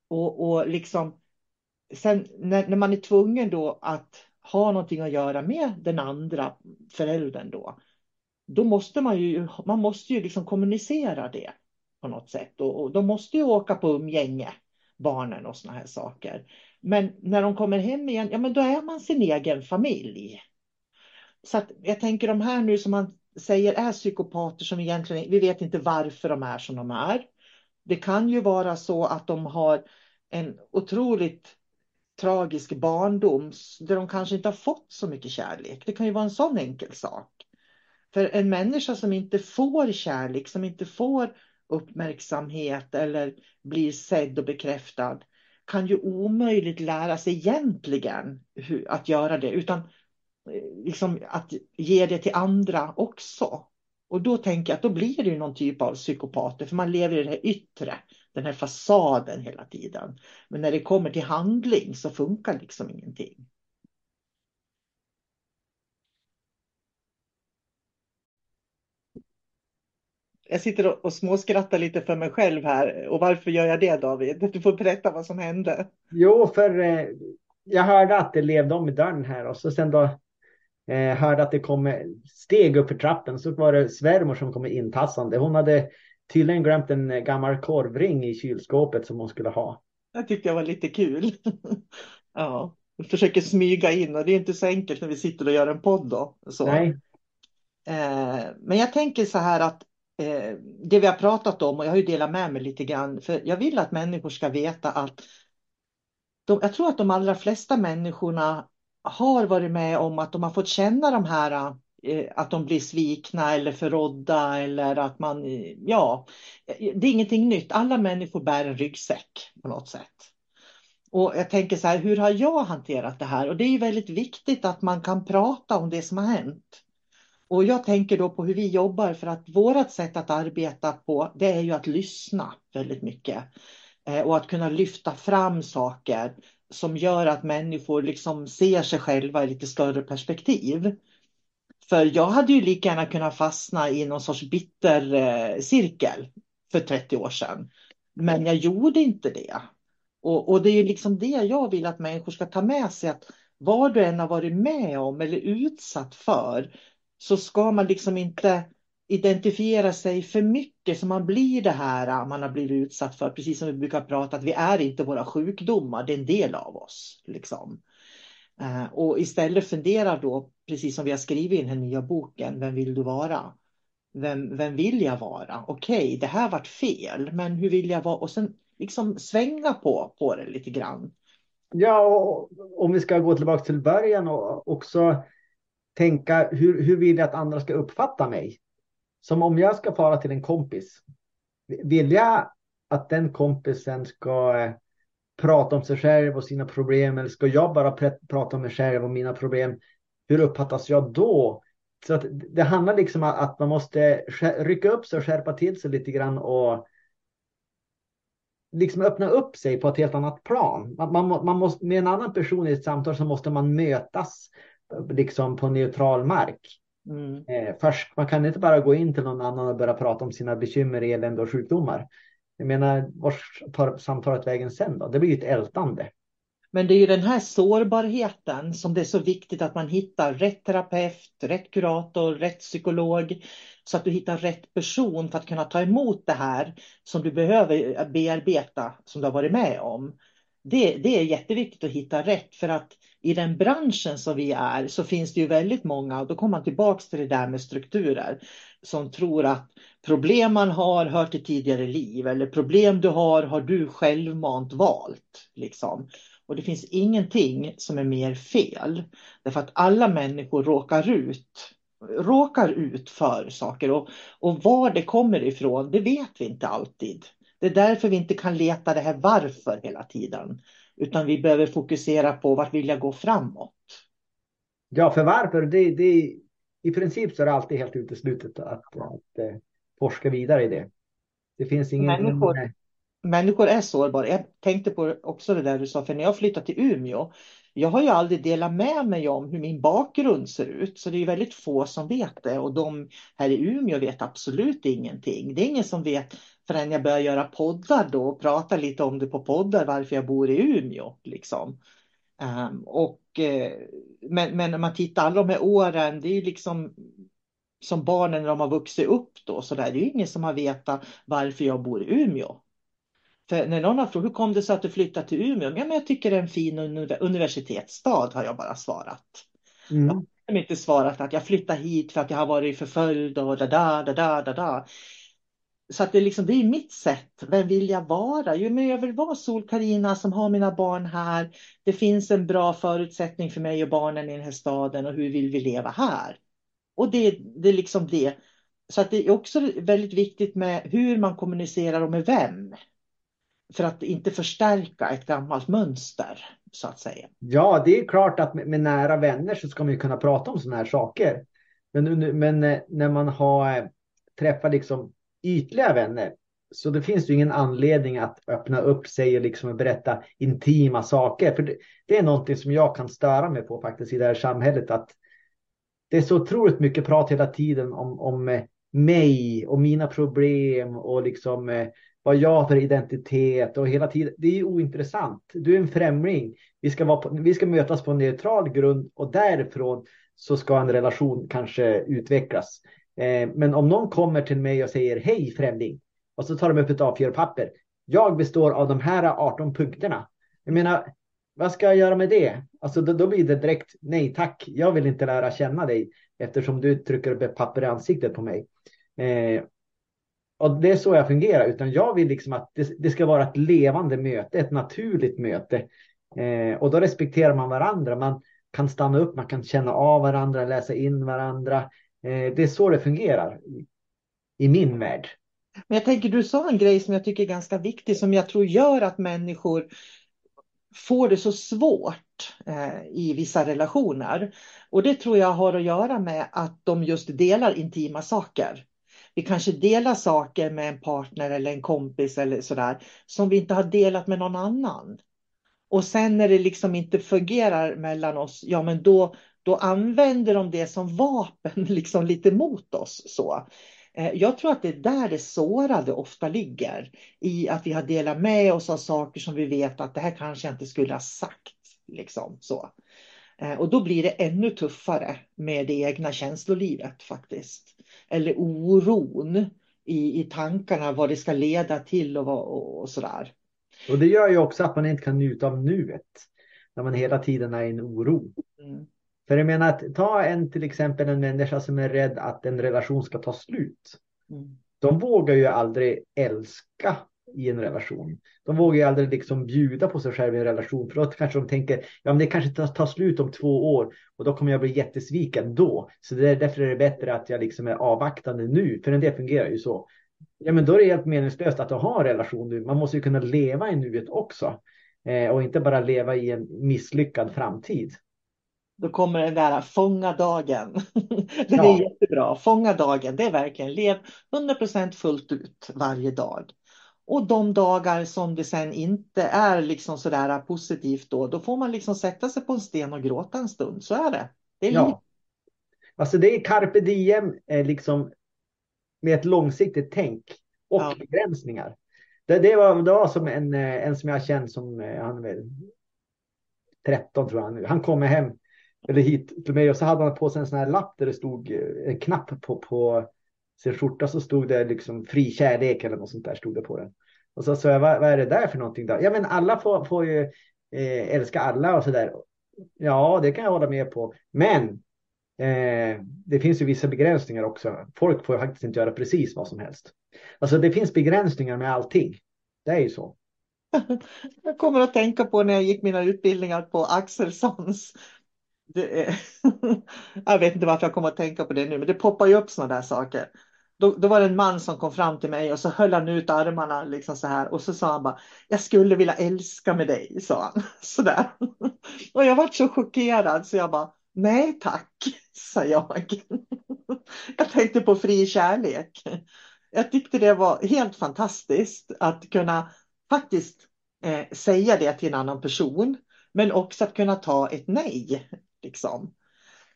Speaker 2: Och, och liksom, sen när, när man är tvungen då att ha någonting att göra med den andra föräldern då, då måste man ju, man måste ju liksom kommunicera det på något sätt. Och, och de måste ju åka på umgänge, barnen och såna här saker. Men när de kommer hem igen, ja men då är man sin egen familj. Så att jag tänker de här nu som man säger är psykopater som egentligen, vi vet inte varför de är som de är. Det kan ju vara så att de har en otroligt tragisk barndom där de kanske inte har fått så mycket kärlek. Det kan ju vara en sån enkel sak. För en människa som inte får kärlek, som inte får uppmärksamhet eller blir sedd och bekräftad kan ju omöjligt lära sig egentligen hur, att göra det. Utan Eh, liksom att ge det till andra också. Och då tänker jag att då blir det ju någon typ av psykopater, för man lever i det här yttre, den här fasaden hela tiden. Men när det kommer till handling så funkar liksom ingenting. Jag sitter och småskrattar lite för mig själv här. Och varför gör jag det David? Du får berätta vad som hände.
Speaker 3: Jo, för eh, jag hörde att det levde om i dörren här och så sen då Eh, hörde att det kom steg upp för trappen så var det svärmor som kom intassande. Hon hade tydligen glömt en gammal korvring i kylskåpet som hon skulle ha.
Speaker 2: Det tyckte jag var lite kul. *laughs* ja, jag försöker smyga in och det är inte så enkelt när vi sitter och gör en podd då. Så. Nej. Eh, men jag tänker så här att eh, det vi har pratat om och jag har ju delat med mig lite grann för jag vill att människor ska veta att de, jag tror att de allra flesta människorna har varit med om att de har fått känna de här eh, att de blir svikna eller förrådda eller att man, eh, ja, eh, det är ingenting nytt. Alla människor bär en ryggsäck på något sätt. Och jag tänker så här, hur har jag hanterat det här? Och det är ju väldigt viktigt att man kan prata om det som har hänt. Och jag tänker då på hur vi jobbar för att vårt sätt att arbeta på, det är ju att lyssna väldigt mycket. Och att kunna lyfta fram saker som gör att människor liksom ser sig själva i lite större perspektiv. För jag hade ju lika gärna kunnat fastna i någon sorts bitter eh, cirkel för 30 år sedan. Men jag gjorde inte det. Och, och det är liksom det jag vill att människor ska ta med sig. att Vad du än har varit med om eller utsatt för så ska man liksom inte identifiera sig för mycket så man blir det här äh, man har blivit utsatt för. Precis som vi brukar prata att vi är inte våra sjukdomar, det är en del av oss. Liksom. Äh, och istället fundera då, precis som vi har skrivit i den här nya boken, Vem vill du vara? Vem, vem vill jag vara? Okej, okay, det här vart fel, men hur vill jag vara? Och sen liksom svänga på, på det lite grann.
Speaker 3: Ja, och om vi ska gå tillbaka till början och också tänka hur, hur vill jag att andra ska uppfatta mig? Som om jag ska fara till en kompis. Vill jag att den kompisen ska eh, prata om sig själv och sina problem eller ska jag bara prata om mig själv och mina problem? Hur uppfattas jag då? Så att det handlar liksom om att man måste rycka upp sig och skärpa till sig lite grann och liksom öppna upp sig på ett helt annat plan. Man, man, man måste, med en annan person i ett samtal så måste man mötas liksom på neutral mark. Mm. Eh, först, man kan inte bara gå in till någon annan och börja prata om sina bekymmer, elände och sjukdomar. Jag menar, vart tar samtalet vägen sen då? Det blir ju ett ältande.
Speaker 2: Men det är ju den här sårbarheten som det är så viktigt att man hittar rätt terapeut, rätt kurator, rätt psykolog. Så att du hittar rätt person för att kunna ta emot det här som du behöver bearbeta, som du har varit med om. Det, det är jätteviktigt att hitta rätt för att i den branschen som vi är så finns det ju väldigt många, och då kommer man tillbaks till det där med strukturer, som tror att problem man har hör till tidigare liv eller problem du har har du självmant valt. Liksom. Och det finns ingenting som är mer fel. Därför att alla människor råkar ut, råkar ut för saker och, och var det kommer ifrån, det vet vi inte alltid. Det är därför vi inte kan leta det här varför hela tiden. Utan vi behöver fokusera på vart vill jag gå framåt.
Speaker 3: Ja, för varför, det, det, i princip så är det alltid helt uteslutet att, att, att eh, forska vidare i det. Det finns ingen...
Speaker 2: Människor, människor är sårbara. Jag tänkte på också det där du sa, för när jag flyttade till Umeå, jag har ju aldrig delat med mig om hur min bakgrund ser ut, så det är väldigt få som vet det och de här i Umeå vet absolut ingenting. Det är ingen som vet förrän jag börjar göra poddar då och prata lite om det på poddar varför jag bor i Umeå. Liksom. Um, och, uh, men, men när man tittar alla de här åren, det är ju liksom som barnen när de har vuxit upp då, så där, det är ju ingen som har vetat varför jag bor i Umeå. För när någon har frågat hur kom det sig att du flyttade till Umeå? Ja, men jag tycker det är en fin universitetsstad har jag bara svarat. Mm. Jag har inte svarat att jag flyttade hit för att jag har varit förföljd och da da da da da da. Så att det, liksom, det är mitt sätt. Vem vill jag vara? Jo, men jag vill vara Sol-Karina som har mina barn här. Det finns en bra förutsättning för mig och barnen i den här staden och hur vill vi leva här? Och det, det är liksom det. Så att det är också väldigt viktigt med hur man kommunicerar och med vem. För att inte förstärka ett gammalt mönster, så att säga.
Speaker 3: Ja, det är klart att med, med nära vänner så ska man ju kunna prata om sådana här saker. Men, men eh, när man har eh, träffat liksom ytliga vänner så det finns ju ingen anledning att öppna upp sig och liksom berätta intima saker. För det, det, är någonting som jag kan störa mig på faktiskt i det här samhället. Att det är så otroligt mycket prat hela tiden om, om eh, mig och mina problem och liksom eh, vad jag har för identitet och hela tiden. Det är ointressant. Du är en främling. Vi ska, vara på, vi ska mötas på en neutral grund och därifrån så ska en relation kanske utvecklas. Eh, men om någon kommer till mig och säger hej främling och så tar de upp ett A4-papper. Jag består av de här 18 punkterna. Jag menar, vad ska jag göra med det? Alltså då, då, blir det direkt nej tack. Jag vill inte lära känna dig eftersom du trycker upp ett papper i ansiktet på mig. Eh, och det är så jag fungerar, utan jag vill liksom att det, det ska vara ett levande möte, ett naturligt möte. Eh, och då respekterar man varandra. Man kan stanna upp, man kan känna av varandra, läsa in varandra. Eh, det är så det fungerar i, i min värld.
Speaker 2: Men jag tänker, du sa en grej som jag tycker är ganska viktig, som jag tror gör att människor får det så svårt eh, i vissa relationer. Och det tror jag har att göra med att de just delar intima saker. Vi kanske delar saker med en partner eller en kompis eller sådär som vi inte har delat med någon annan. Och sen när det liksom inte fungerar mellan oss, ja men då, då använder de det som vapen *laughs* liksom lite mot oss. så. Eh, jag tror att det är där det sårade ofta ligger. I att vi har delat med oss av saker som vi vet att det här kanske jag inte skulle ha sagt. Liksom, så. Eh, och då blir det ännu tuffare med det egna känslolivet faktiskt. Eller oron i, i tankarna vad det ska leda till och, och, och sådär.
Speaker 3: Och det gör ju också att man inte kan njuta av nuet. när man hela tiden är i en oro. Mm. För jag menar att ta en till exempel en människa som är rädd att en relation ska ta slut. Mm. De vågar ju aldrig älska i en relation. De vågar ju aldrig liksom bjuda på sig själv i en relation för då kanske de tänker ja men det kanske tar, tar slut om två år och då kommer jag bli jättesviken då. Så det är, därför är det bättre att jag liksom är avvaktande nu för en del fungerar ju så. Ja men då är det helt meningslöst att ha en relation nu. Man måste ju kunna leva i nuet också eh, och inte bara leva i en misslyckad framtid.
Speaker 2: Då kommer den där fånga dagen. *laughs* det är ja. jättebra. Fånga dagen, det är verkligen lev 100% fullt ut varje dag. Och de dagar som det sen inte är liksom sådär positivt då, då får man liksom sätta sig på en sten och gråta en stund. Så är det. Det är ja.
Speaker 3: Alltså det är carpe diem eh, liksom med ett långsiktigt tänk och ja. begränsningar. Det, det, var, det var som en, eh, en som jag känner som, eh, han väl 13 tror jag han Han kommer hem, eller hit till mig och så hade han på sig en sån här lapp där det stod en knapp på, på sin skjorta så stod det liksom fri kärlek eller något sånt där stod det på den. Och så sa jag, vad, vad är det där för någonting då? Ja men alla får, får ju eh, älska alla och sådär. Ja, det kan jag hålla med på. Men eh, det finns ju vissa begränsningar också. Folk får faktiskt inte göra precis vad som helst. Alltså det finns begränsningar med allting. Det är ju så. *laughs*
Speaker 2: Jag kommer att tänka på när jag gick mina utbildningar på Axelssons. Är... *laughs* jag vet inte varför jag kommer att tänka på det nu, men det poppar ju upp sådana där saker. Då, då, var det en man som kom fram till mig och så höll han ut armarna liksom så här och så sa han bara Jag skulle vilja älska med dig, sa han. *laughs* Sådär. Och jag var så chockerad så jag bara Nej tack, *laughs* sa jag. Jag tänkte på fri kärlek. Jag tyckte det var helt fantastiskt att kunna faktiskt eh, säga det till en annan person. Men också att kunna ta ett nej. Liksom.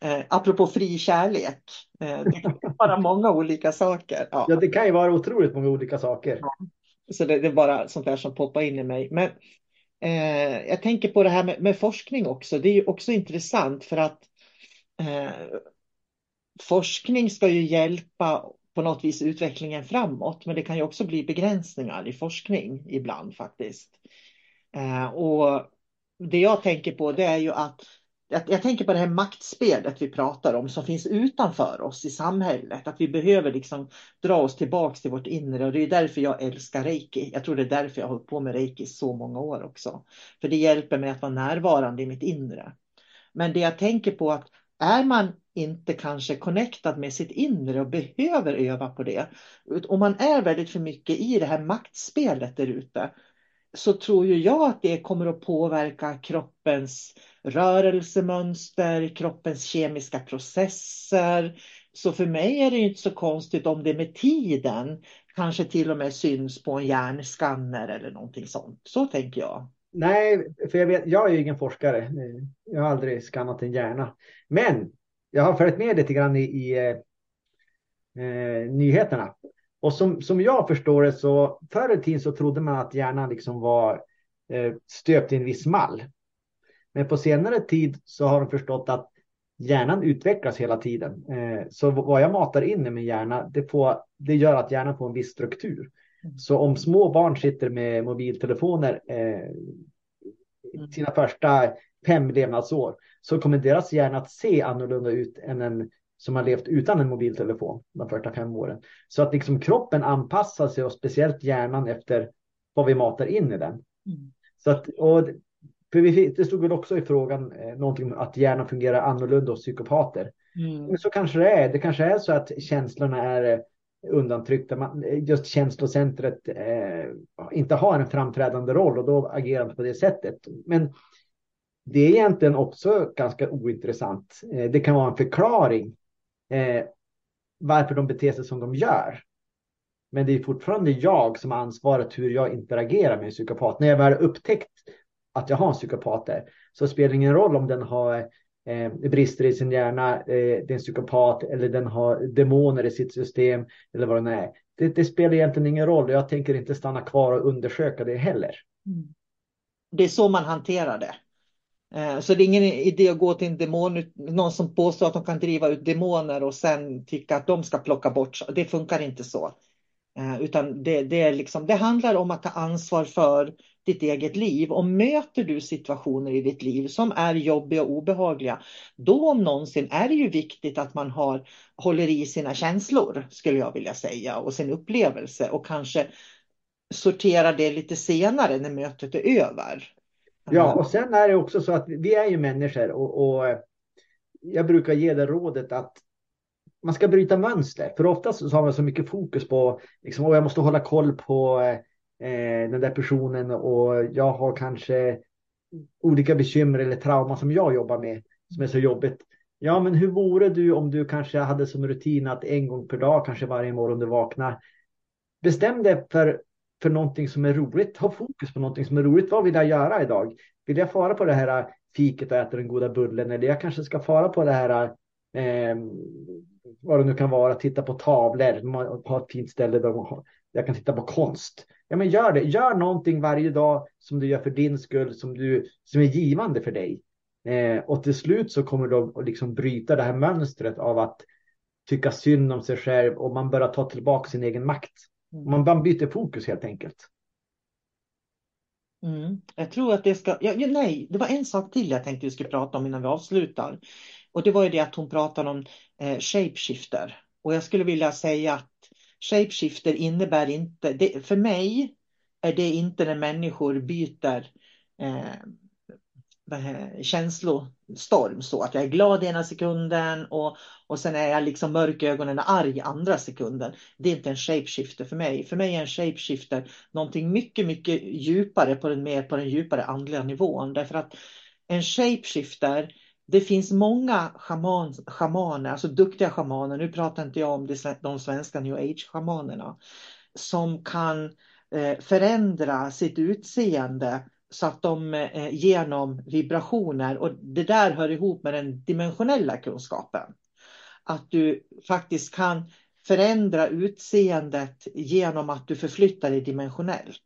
Speaker 2: Eh, apropå fri kärlek. Eh, det kan vara många olika saker.
Speaker 3: Ja. ja. det kan ju vara otroligt många olika saker. Ja.
Speaker 2: Så det, det, är bara sånt där som poppar in i mig. Men eh, jag tänker på det här med, med, forskning också. Det är ju också intressant för att eh, forskning ska ju hjälpa på något vis utvecklingen framåt. Men det kan ju också bli begränsningar i forskning ibland faktiskt. Eh, och det jag tänker på det är ju att jag, jag, tänker på det här maktspelet vi pratar om som finns utanför oss i samhället. Att vi behöver liksom dra oss tillbaks till vårt inre och det är därför jag älskar reiki. Jag tror det är därför jag har hållit på med reiki så många år också. För det hjälper mig att vara närvarande i mitt inre. Men det jag tänker på att är man inte kanske connectad med sitt inre och behöver öva på det. Om man är väldigt för mycket i det här maktspelet där ute så tror ju jag att det kommer att påverka kroppens rörelsemönster, kroppens kemiska processer. Så för mig är det inte så konstigt om det med tiden kanske till och med syns på en hjärnskanner eller någonting sånt. Så tänker jag.
Speaker 3: Nej, för jag, vet, jag är ju ingen forskare. Jag har aldrig skannat en hjärna. Men jag har följt med lite grann i, i eh, eh nyheterna. Och som, som jag förstår det så förr i tiden så trodde man att hjärnan liksom var eh, stöpt i en viss mall. Men på senare tid så har de förstått att hjärnan utvecklas hela tiden. Eh, så vad jag matar in i min hjärna, det, får, det gör att hjärnan får en viss struktur. Mm. Så om små barn sitter med mobiltelefoner eh, sina första fem levnadsår så kommer deras hjärna att se annorlunda ut än en som har levt utan en mobiltelefon de första fem åren. Så att liksom kroppen anpassar sig och speciellt hjärnan efter vad vi matar in i den. Mm. Så att, och vi, det stod väl också i frågan eh, någonting att hjärnan fungerar annorlunda hos psykopater. Mm. Men så kanske det är. Det kanske är så att känslorna är eh, undantryckta. Man, eh, just känslocentret eh, inte har en framträdande roll och då agerar man på det sättet. Men det är egentligen också ganska ointressant. Eh, det kan vara en förklaring eh, varför de beter sig som de gör. Men det är fortfarande jag som har ansvaret hur jag interagerar med en psykopat. När jag väl upptäckt att jag har en psykopat där så spelar det ingen roll om den har eh, brister i sin hjärna, eh, det är en psykopat eller den har demoner i sitt system eller vad den är. Det, det spelar egentligen ingen roll. och Jag tänker inte stanna kvar och undersöka det heller. Mm.
Speaker 2: Det är så man hanterar det. Eh, så det är ingen idé att gå till en demon, någon som påstår att de kan driva ut demoner och sen tycka att de ska plocka bort. Det funkar inte så. Eh, utan det, det, är liksom, det handlar om att ta ansvar för ditt eget liv. Och möter du situationer i ditt liv som är jobbiga och obehagliga, då om någonsin är det ju viktigt att man har, håller i sina känslor, skulle jag vilja säga, och sin upplevelse och kanske sorterar det lite senare när mötet är över.
Speaker 3: Ja, och sen är det också så att vi är ju människor och, och jag brukar ge det rådet att man ska bryta mönster. För oftast så har man så mycket fokus på, liksom, och jag måste hålla koll på eh, den där personen och jag har kanske olika bekymmer eller trauma som jag jobbar med som är så jobbigt. Ja, men hur vore du om du kanske hade som rutin att en gång per dag, kanske varje morgon du vaknar, bestäm dig för, för någonting som är roligt. Ha fokus på någonting som är roligt. Vad vill jag göra idag? Vill jag fara på det här äh, fiket och äta den goda bullen? Eller jag kanske ska fara på det här eh, vad det nu kan vara, titta på tavlor, ha ett fint ställe där jag kan titta på konst. Ja, men gör det. Gör någonting varje dag som du gör för din skull, som, du, som är givande för dig. Eh, och till slut så kommer du att liksom bryta det här mönstret av att tycka synd om sig själv och man börjar ta tillbaka sin egen makt. Man, man byter fokus helt enkelt.
Speaker 2: Mm. Jag tror att det ska, ja, nej, det var en sak till jag tänkte vi skulle prata om innan vi avslutar. Och det var ju det att hon pratade om eh, shapeshifter. Och jag skulle vilja säga att shapeshifter innebär inte, det, för mig är det inte när människor byter eh, känslostorm så att jag är glad ena sekunden och, och sen är jag liksom mörk i ögonen och arg andra sekunden. Det är inte en shapeshifter för mig. För mig är en shapeshifter någonting mycket, mycket djupare på den mer på den djupare andliga nivån. Därför att en shapeshifter det finns många shaman, schamaner, alltså duktiga schamaner, nu pratar inte jag om de svenska new age-schamanerna, som kan eh, förändra sitt utseende så att de eh, genom vibrationer, och det där hör ihop med den dimensionella kunskapen, att du faktiskt kan förändra utseendet genom att du förflyttar dig dimensionellt.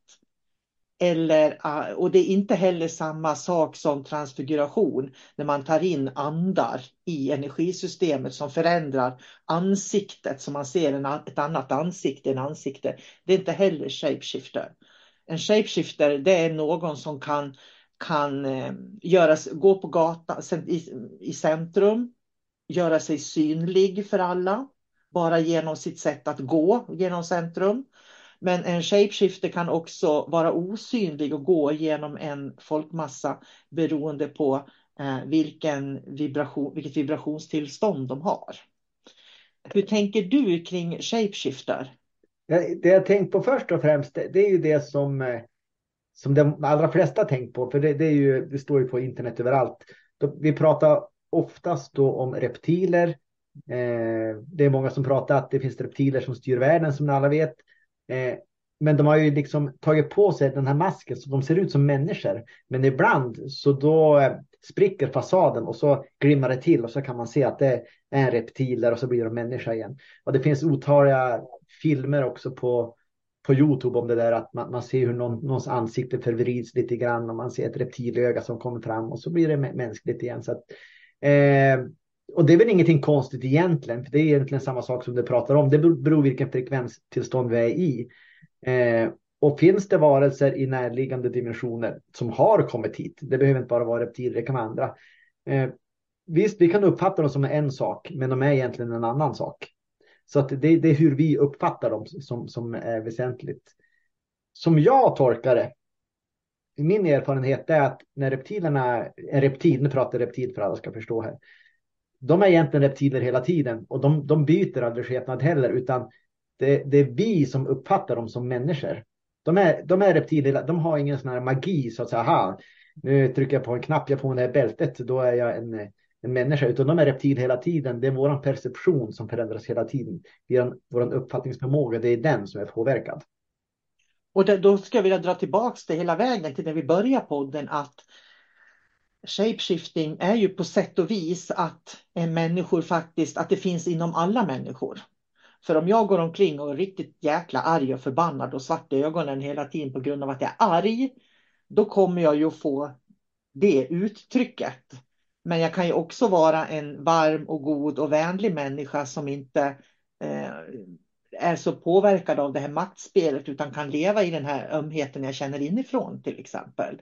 Speaker 2: Eller, ah, och det är inte heller samma sak som transfiguration när man tar in andar i energisystemet som förändrar ansiktet så man ser en, ett annat ansikte än ansikte. Det är inte heller shapeshifter. En shapeshifter det är någon som kan, kan eh, göras, gå på gatan i, i centrum, göra sig synlig för alla bara genom sitt sätt att gå genom centrum men en shapeshifter kan också vara osynlig och gå genom en folkmassa beroende på eh, vilken vibration, vilket vibrationstillstånd de har. Hur tänker du kring shapeshifter?
Speaker 3: Det jag tänkt på först och främst, det är ju det som, eh, som de allra flesta tänkt på, för det, det, är ju, det står ju på internet överallt. Vi pratar oftast då om reptiler. Eh, det är många som pratar att det finns reptiler som styr världen, som alla vet. Eh, men de har ju liksom tagit på sig den här masken så de ser ut som människor. Men ibland så då eh, spricker fasaden och så glimmar det till och så kan man se att det är en reptil där och så blir de människa igen. Och det finns otaliga filmer också på, på Youtube om det där att man, man ser hur någon, någons ansikte förvrids lite grann och man ser ett reptilöga som kommer fram och så blir det mänskligt igen. Så att, eh, och det är väl ingenting konstigt egentligen, för det är egentligen samma sak som du pratar om. Det beror vilken frekvenstillstånd vi är i. Eh, och finns det varelser i närliggande dimensioner som har kommit hit, det behöver inte bara vara reptiler, det kan vara andra. Eh, visst, vi kan uppfatta dem som en sak, men de är egentligen en annan sak. Så att det, det är hur vi uppfattar dem som, som är väsentligt. Som jag tolkar det, min erfarenhet är att när reptilerna, är reptil, nu pratar reptil för alla ska förstå här, de är egentligen reptiler hela tiden och de, de byter aldrig skepnad heller utan det, det, är vi som uppfattar dem som människor. De är, de är reptiler, de har ingen sån här magi så att säga, aha, nu trycker jag på en knapp, jag får det här bältet, då är jag en, en människa, utan de är reptil hela tiden. Det är vår perception som förändras hela tiden. Vår uppfattningsförmåga, det är den som är påverkad.
Speaker 2: Och då ska jag vilja dra tillbaka det hela vägen till när vi börjar podden att shapeshifting är ju på sätt och vis att människor faktiskt, att det finns inom alla människor. För om jag går omkring och är riktigt jäkla arg och förbannad och svart i ögonen hela tiden på grund av att jag är arg, då kommer jag ju att få det uttrycket. Men jag kan ju också vara en varm och god och vänlig människa som inte eh, är så påverkad av det här maktspelet utan kan leva i den här ömheten jag känner inifrån till exempel.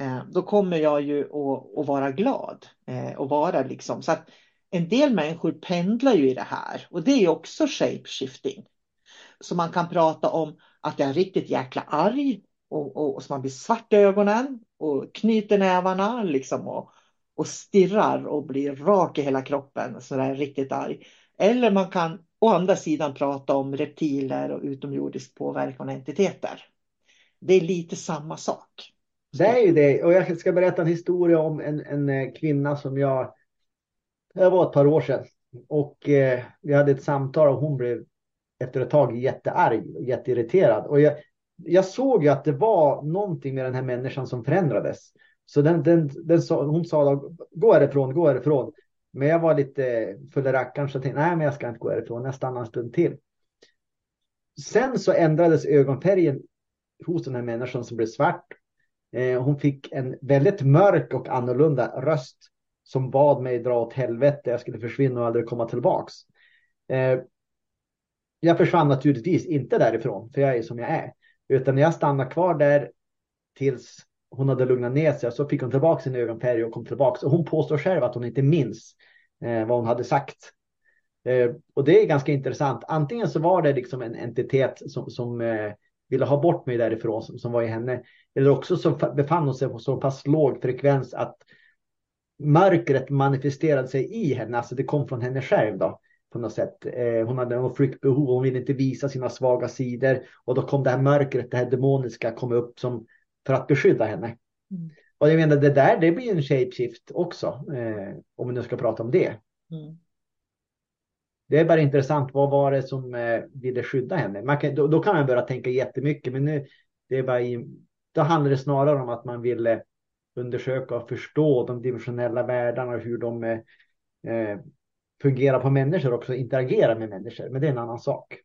Speaker 2: Eh, då kommer jag ju att, att vara glad eh, och vara liksom så att en del människor pendlar ju i det här och det är också shapeshifting. Så man kan prata om att jag är riktigt jäkla arg och, och, och så man blir svart i ögonen och knyter nävarna liksom och, och stirrar och blir rak i hela kroppen sådär riktigt arg. Eller man kan å andra sidan prata om reptiler och utomjordisk påverkan och entiteter. Det är lite samma sak.
Speaker 3: Det är ju det. Och jag ska berätta en historia om en, en eh, kvinna som jag... Det var ett par år sedan. Och eh, vi hade ett samtal och hon blev efter ett tag jättearg och jätteirriterad. Och jag, jag såg ju att det var någonting med den här människan som förändrades. Så den, den, den sa, hon sa då, gå härifrån, gå härifrån. Men jag var lite full i rackaren så jag tänkte, nej men jag ska inte gå härifrån, jag stannar en stund till. Sen så ändrades ögonfärgen hos den här människan som blev svart. Eh, hon fick en väldigt mörk och annorlunda röst som bad mig dra åt helvete, jag skulle försvinna och aldrig komma tillbaks. Eh, jag försvann naturligtvis inte därifrån, för jag är som jag är. Utan jag stannade kvar där tills hon hade lugnat ner sig. och Så fick hon tillbaka sin ögonfärg och kom tillbaka. Och hon påstår själv att hon inte minns eh, vad hon hade sagt. Eh, och det är ganska intressant. Antingen så var det liksom en entitet som, som eh, ville ha bort mig därifrån som, som var i henne. Eller också så befann hon sig på så pass låg frekvens att mörkret manifesterade sig i henne. Alltså det kom från henne själv då på något sätt. Eh, hon hade något flyktbehov, hon ville inte visa sina svaga sidor och då kom det här mörkret, det här demoniska kom upp som för att beskydda henne. Mm. Och jag menar det där, det blir en shapeshift också, eh, om vi nu ska prata om det. Mm. Det är bara intressant, vad var det som eh, ville skydda henne? Man kan, då, då, kan man börja tänka jättemycket, men nu, det är bara i, då handlar det snarare om att man ville undersöka och förstå de dimensionella världarna och hur de eh, eh fungera på människor också, interagera med människor. Men det är en annan sak.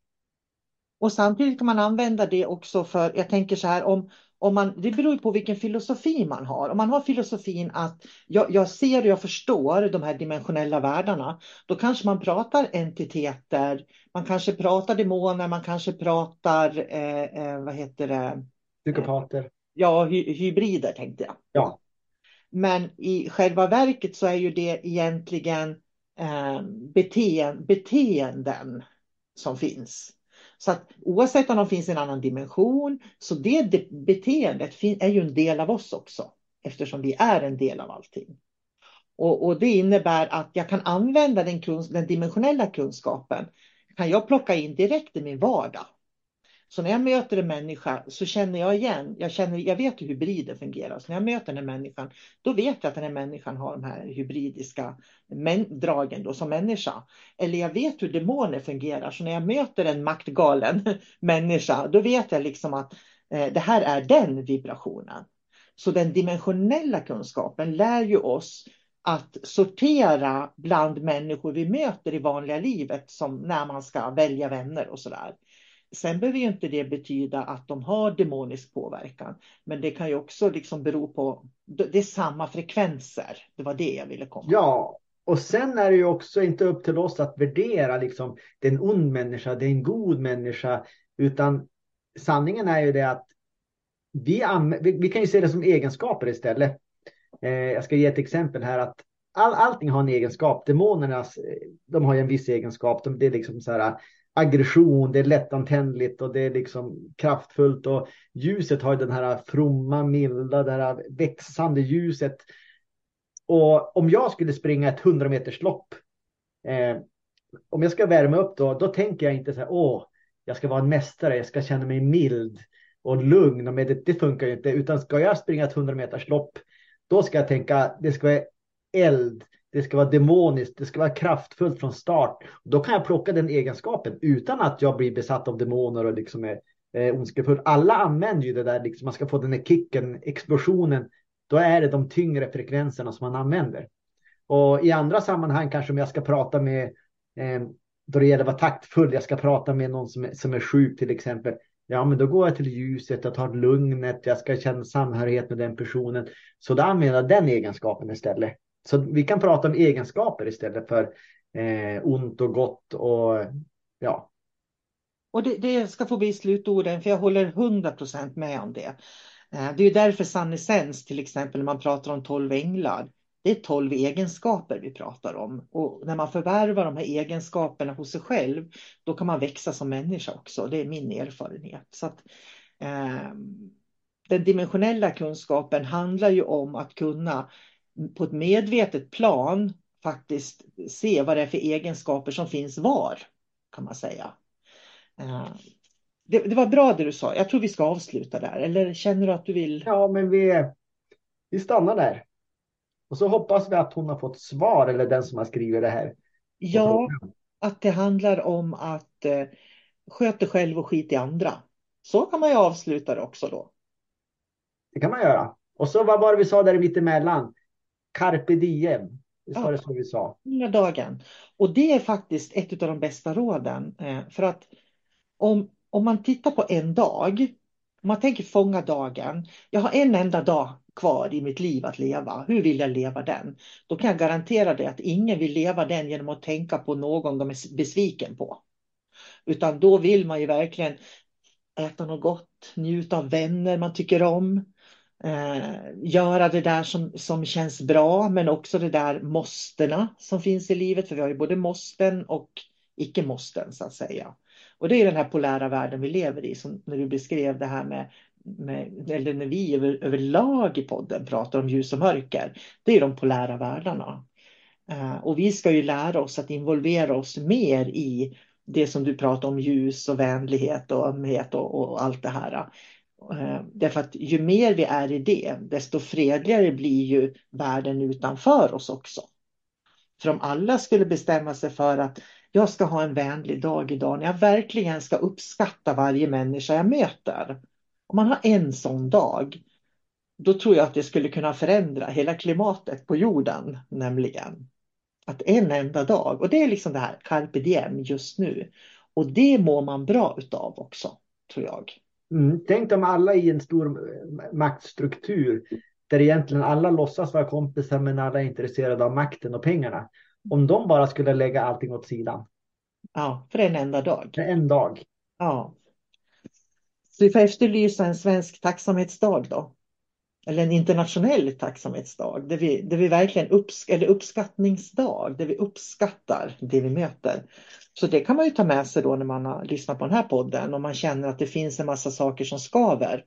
Speaker 2: Och samtidigt kan man använda det också för, jag tänker så här, om, om man, det beror på vilken filosofi man har. Om man har filosofin att jag, jag ser och jag förstår de här dimensionella världarna, då kanske man pratar entiteter, man kanske pratar demoner, man kanske pratar, eh, eh, vad heter det?
Speaker 3: Psykopater.
Speaker 2: Ja, hy, hybrider tänkte jag.
Speaker 3: Ja.
Speaker 2: Men i själva verket så är ju det egentligen eh, beteen, beteenden som finns. Så att oavsett om de finns i en annan dimension, så det beteendet är ju en del av oss också, eftersom vi är en del av allting. Och, och det innebär att jag kan använda den, kunsk, den dimensionella kunskapen, kan jag plocka in direkt i min vardag. Så när jag möter en människa så känner jag igen, jag, känner, jag vet hur hybrider fungerar. Så när jag möter den här människan, då vet jag att den här människan har de här hybridiska dragen då, som människa. Eller jag vet hur demoner fungerar. Så när jag möter en maktgalen *laughs* människa, då vet jag liksom att eh, det här är den vibrationen. Så den dimensionella kunskapen lär ju oss att sortera bland människor vi möter i vanliga livet som när man ska välja vänner och sådär. Sen behöver ju inte det betyda att de har demonisk påverkan. Men det kan ju också liksom bero på, det är samma frekvenser. Det var det jag ville komma
Speaker 3: Ja, och sen är det ju också inte upp till oss att värdera liksom, det är en ond människa, det är en god människa. Utan sanningen är ju det att vi, vi, kan ju se det som egenskaper istället. Eh, jag ska ge ett exempel här att all, allting har en egenskap. Demonerna, de har ju en viss egenskap. De, det är liksom så här aggression, det är lättantändligt och det är liksom kraftfullt och ljuset har den här fromma, milda, det här växande ljuset. Och om jag skulle springa ett 100 meters lopp, eh, om jag ska värma upp då, då tänker jag inte så här, åh, jag ska vara en mästare, jag ska känna mig mild och lugn och med det, det funkar ju inte, utan ska jag springa ett 100 meters lopp, då ska jag tänka, det ska vara eld, det ska vara demoniskt, det ska vara kraftfullt från start. Då kan jag plocka den egenskapen utan att jag blir besatt av demoner och liksom är eh, ondskefull. Alla använder ju det där, liksom, man ska få den här kicken, explosionen. Då är det de tyngre frekvenserna som man använder. Och i andra sammanhang kanske om jag ska prata med, eh, då det gäller att vara taktfull, jag ska prata med någon som är, som är sjuk till exempel. Ja, men då går jag till ljuset, jag tar lugnet, jag ska känna samhörighet med den personen. Så då använder jag den egenskapen istället. Så vi kan prata om egenskaper istället för eh, ont och gott och ja.
Speaker 2: Och det, det ska få bli slutorden, för jag håller 100% med om det. Eh, det är därför sann essens, till exempel när man pratar om 12 änglar, det är 12 egenskaper vi pratar om. Och när man förvärvar de här egenskaperna hos sig själv, då kan man växa som människa också. Det är min erfarenhet. Så att, eh, den dimensionella kunskapen handlar ju om att kunna på ett medvetet plan faktiskt se vad det är för egenskaper som finns var, kan man säga. Eh, det, det, var bra det du sa. Jag tror vi ska avsluta där. Eller känner du att du vill?
Speaker 3: Ja, men vi, vi stannar där. Och så hoppas vi att hon har fått svar, eller den som har skrivit det här.
Speaker 2: Ja, att det handlar om att eh, sköta själv och skit i andra. Så kan man ju avsluta det också då.
Speaker 3: Det kan man göra. Och så vad var det vi sa där mittemellan? Carpe diem. Visst var det så vi sa?
Speaker 2: Hela dagen. Och det är faktiskt ett av de bästa råden. Eh, för att om, om man tittar på en dag, om man tänker fånga dagen. Jag har en enda dag kvar i mitt liv att leva. Hur vill jag leva den? Då kan jag garantera dig att ingen vill leva den genom att tänka på någon de är besviken på. Utan då vill man ju verkligen äta något gott, njuta av vänner man tycker om. Eh, göra det där som, som känns bra men också det där måstena som finns i livet. För vi har ju både måsten och icke-måsten så att säga. Och det är den här polära världen vi lever i, som när du beskrev det här med, med eller när vi över, överlag i podden pratar om ljus och mörker. Det är de polära världarna. Eh, och vi ska ju lära oss att involvera oss mer i det som du pratar om, ljus och vänlighet och ömhet och, och allt det här. Eh, därför att ju mer vi är i det, desto fredligare blir ju världen utanför oss också. För om alla skulle bestämma sig för att jag ska ha en vänlig dag idag när jag verkligen ska uppskatta varje människa jag möter. Om man har en sån dag, då tror jag att det skulle kunna förändra hela klimatet på jorden, nämligen. Att en enda dag, och det är liksom det här carpe diem just nu. Och det mår man bra utav också, tror jag.
Speaker 3: Mm, tänk om alla i en stor maktstruktur där egentligen alla låtsas vara kompisar men alla är intresserade av makten och pengarna. Om de bara skulle lägga allting åt sidan.
Speaker 2: Ja, för en enda dag.
Speaker 3: För en dag.
Speaker 2: Ja. Så vi får efterlysa en svensk tacksamhetsdag då. Eller en internationell tacksamhetsdag. Där vi, där vi verkligen upps eller uppskattningsdag. Där vi uppskattar det vi möter. Så det kan man ju ta med sig då när man har lyssnat på den här podden. Om man känner att det finns en massa saker som skaver.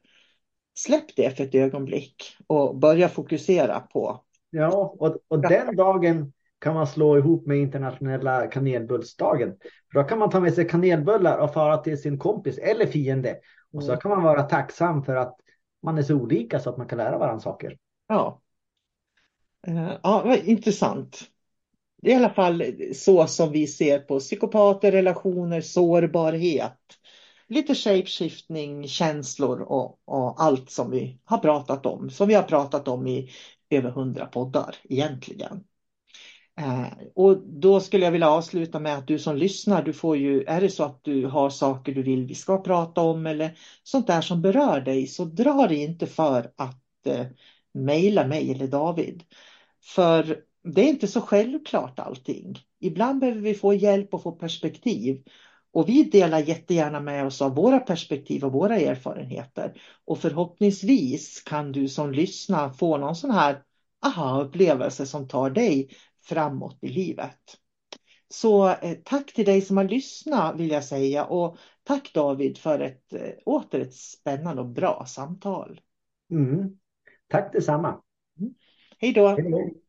Speaker 2: Släpp det för ett ögonblick och börja fokusera på.
Speaker 3: Ja, och, och den dagen kan man slå ihop med internationella kanelbullsdagen. För då kan man ta med sig kanelbullar och fara till sin kompis eller fiende. Och så mm. kan man vara tacksam för att man är så olika så att man kan lära varandra saker.
Speaker 2: Ja. Eh, ja, intressant. Det är i alla fall så som vi ser på psykopater, relationer, sårbarhet. Lite shapeshiftning, känslor och, och allt som vi har pratat om. Som vi har pratat om i över hundra poddar egentligen. Eh, och då skulle jag vilja avsluta med att du som lyssnar, du får ju, är det så att du har saker du vill vi ska prata om eller sånt där som berör dig, så dra dig inte för att eh, mejla mig eller David. För det är inte så självklart allting. Ibland behöver vi få hjälp och få perspektiv. Och vi delar jättegärna med oss av våra perspektiv och våra erfarenheter. Och förhoppningsvis kan du som lyssnar få någon sån här aha-upplevelse som tar dig framåt i livet. Så eh, tack till dig som har lyssnat vill jag säga och tack David för ett eh, åter ett spännande och bra samtal.
Speaker 3: Mm. Tack detsamma.
Speaker 2: Mm. Hej då. Hej.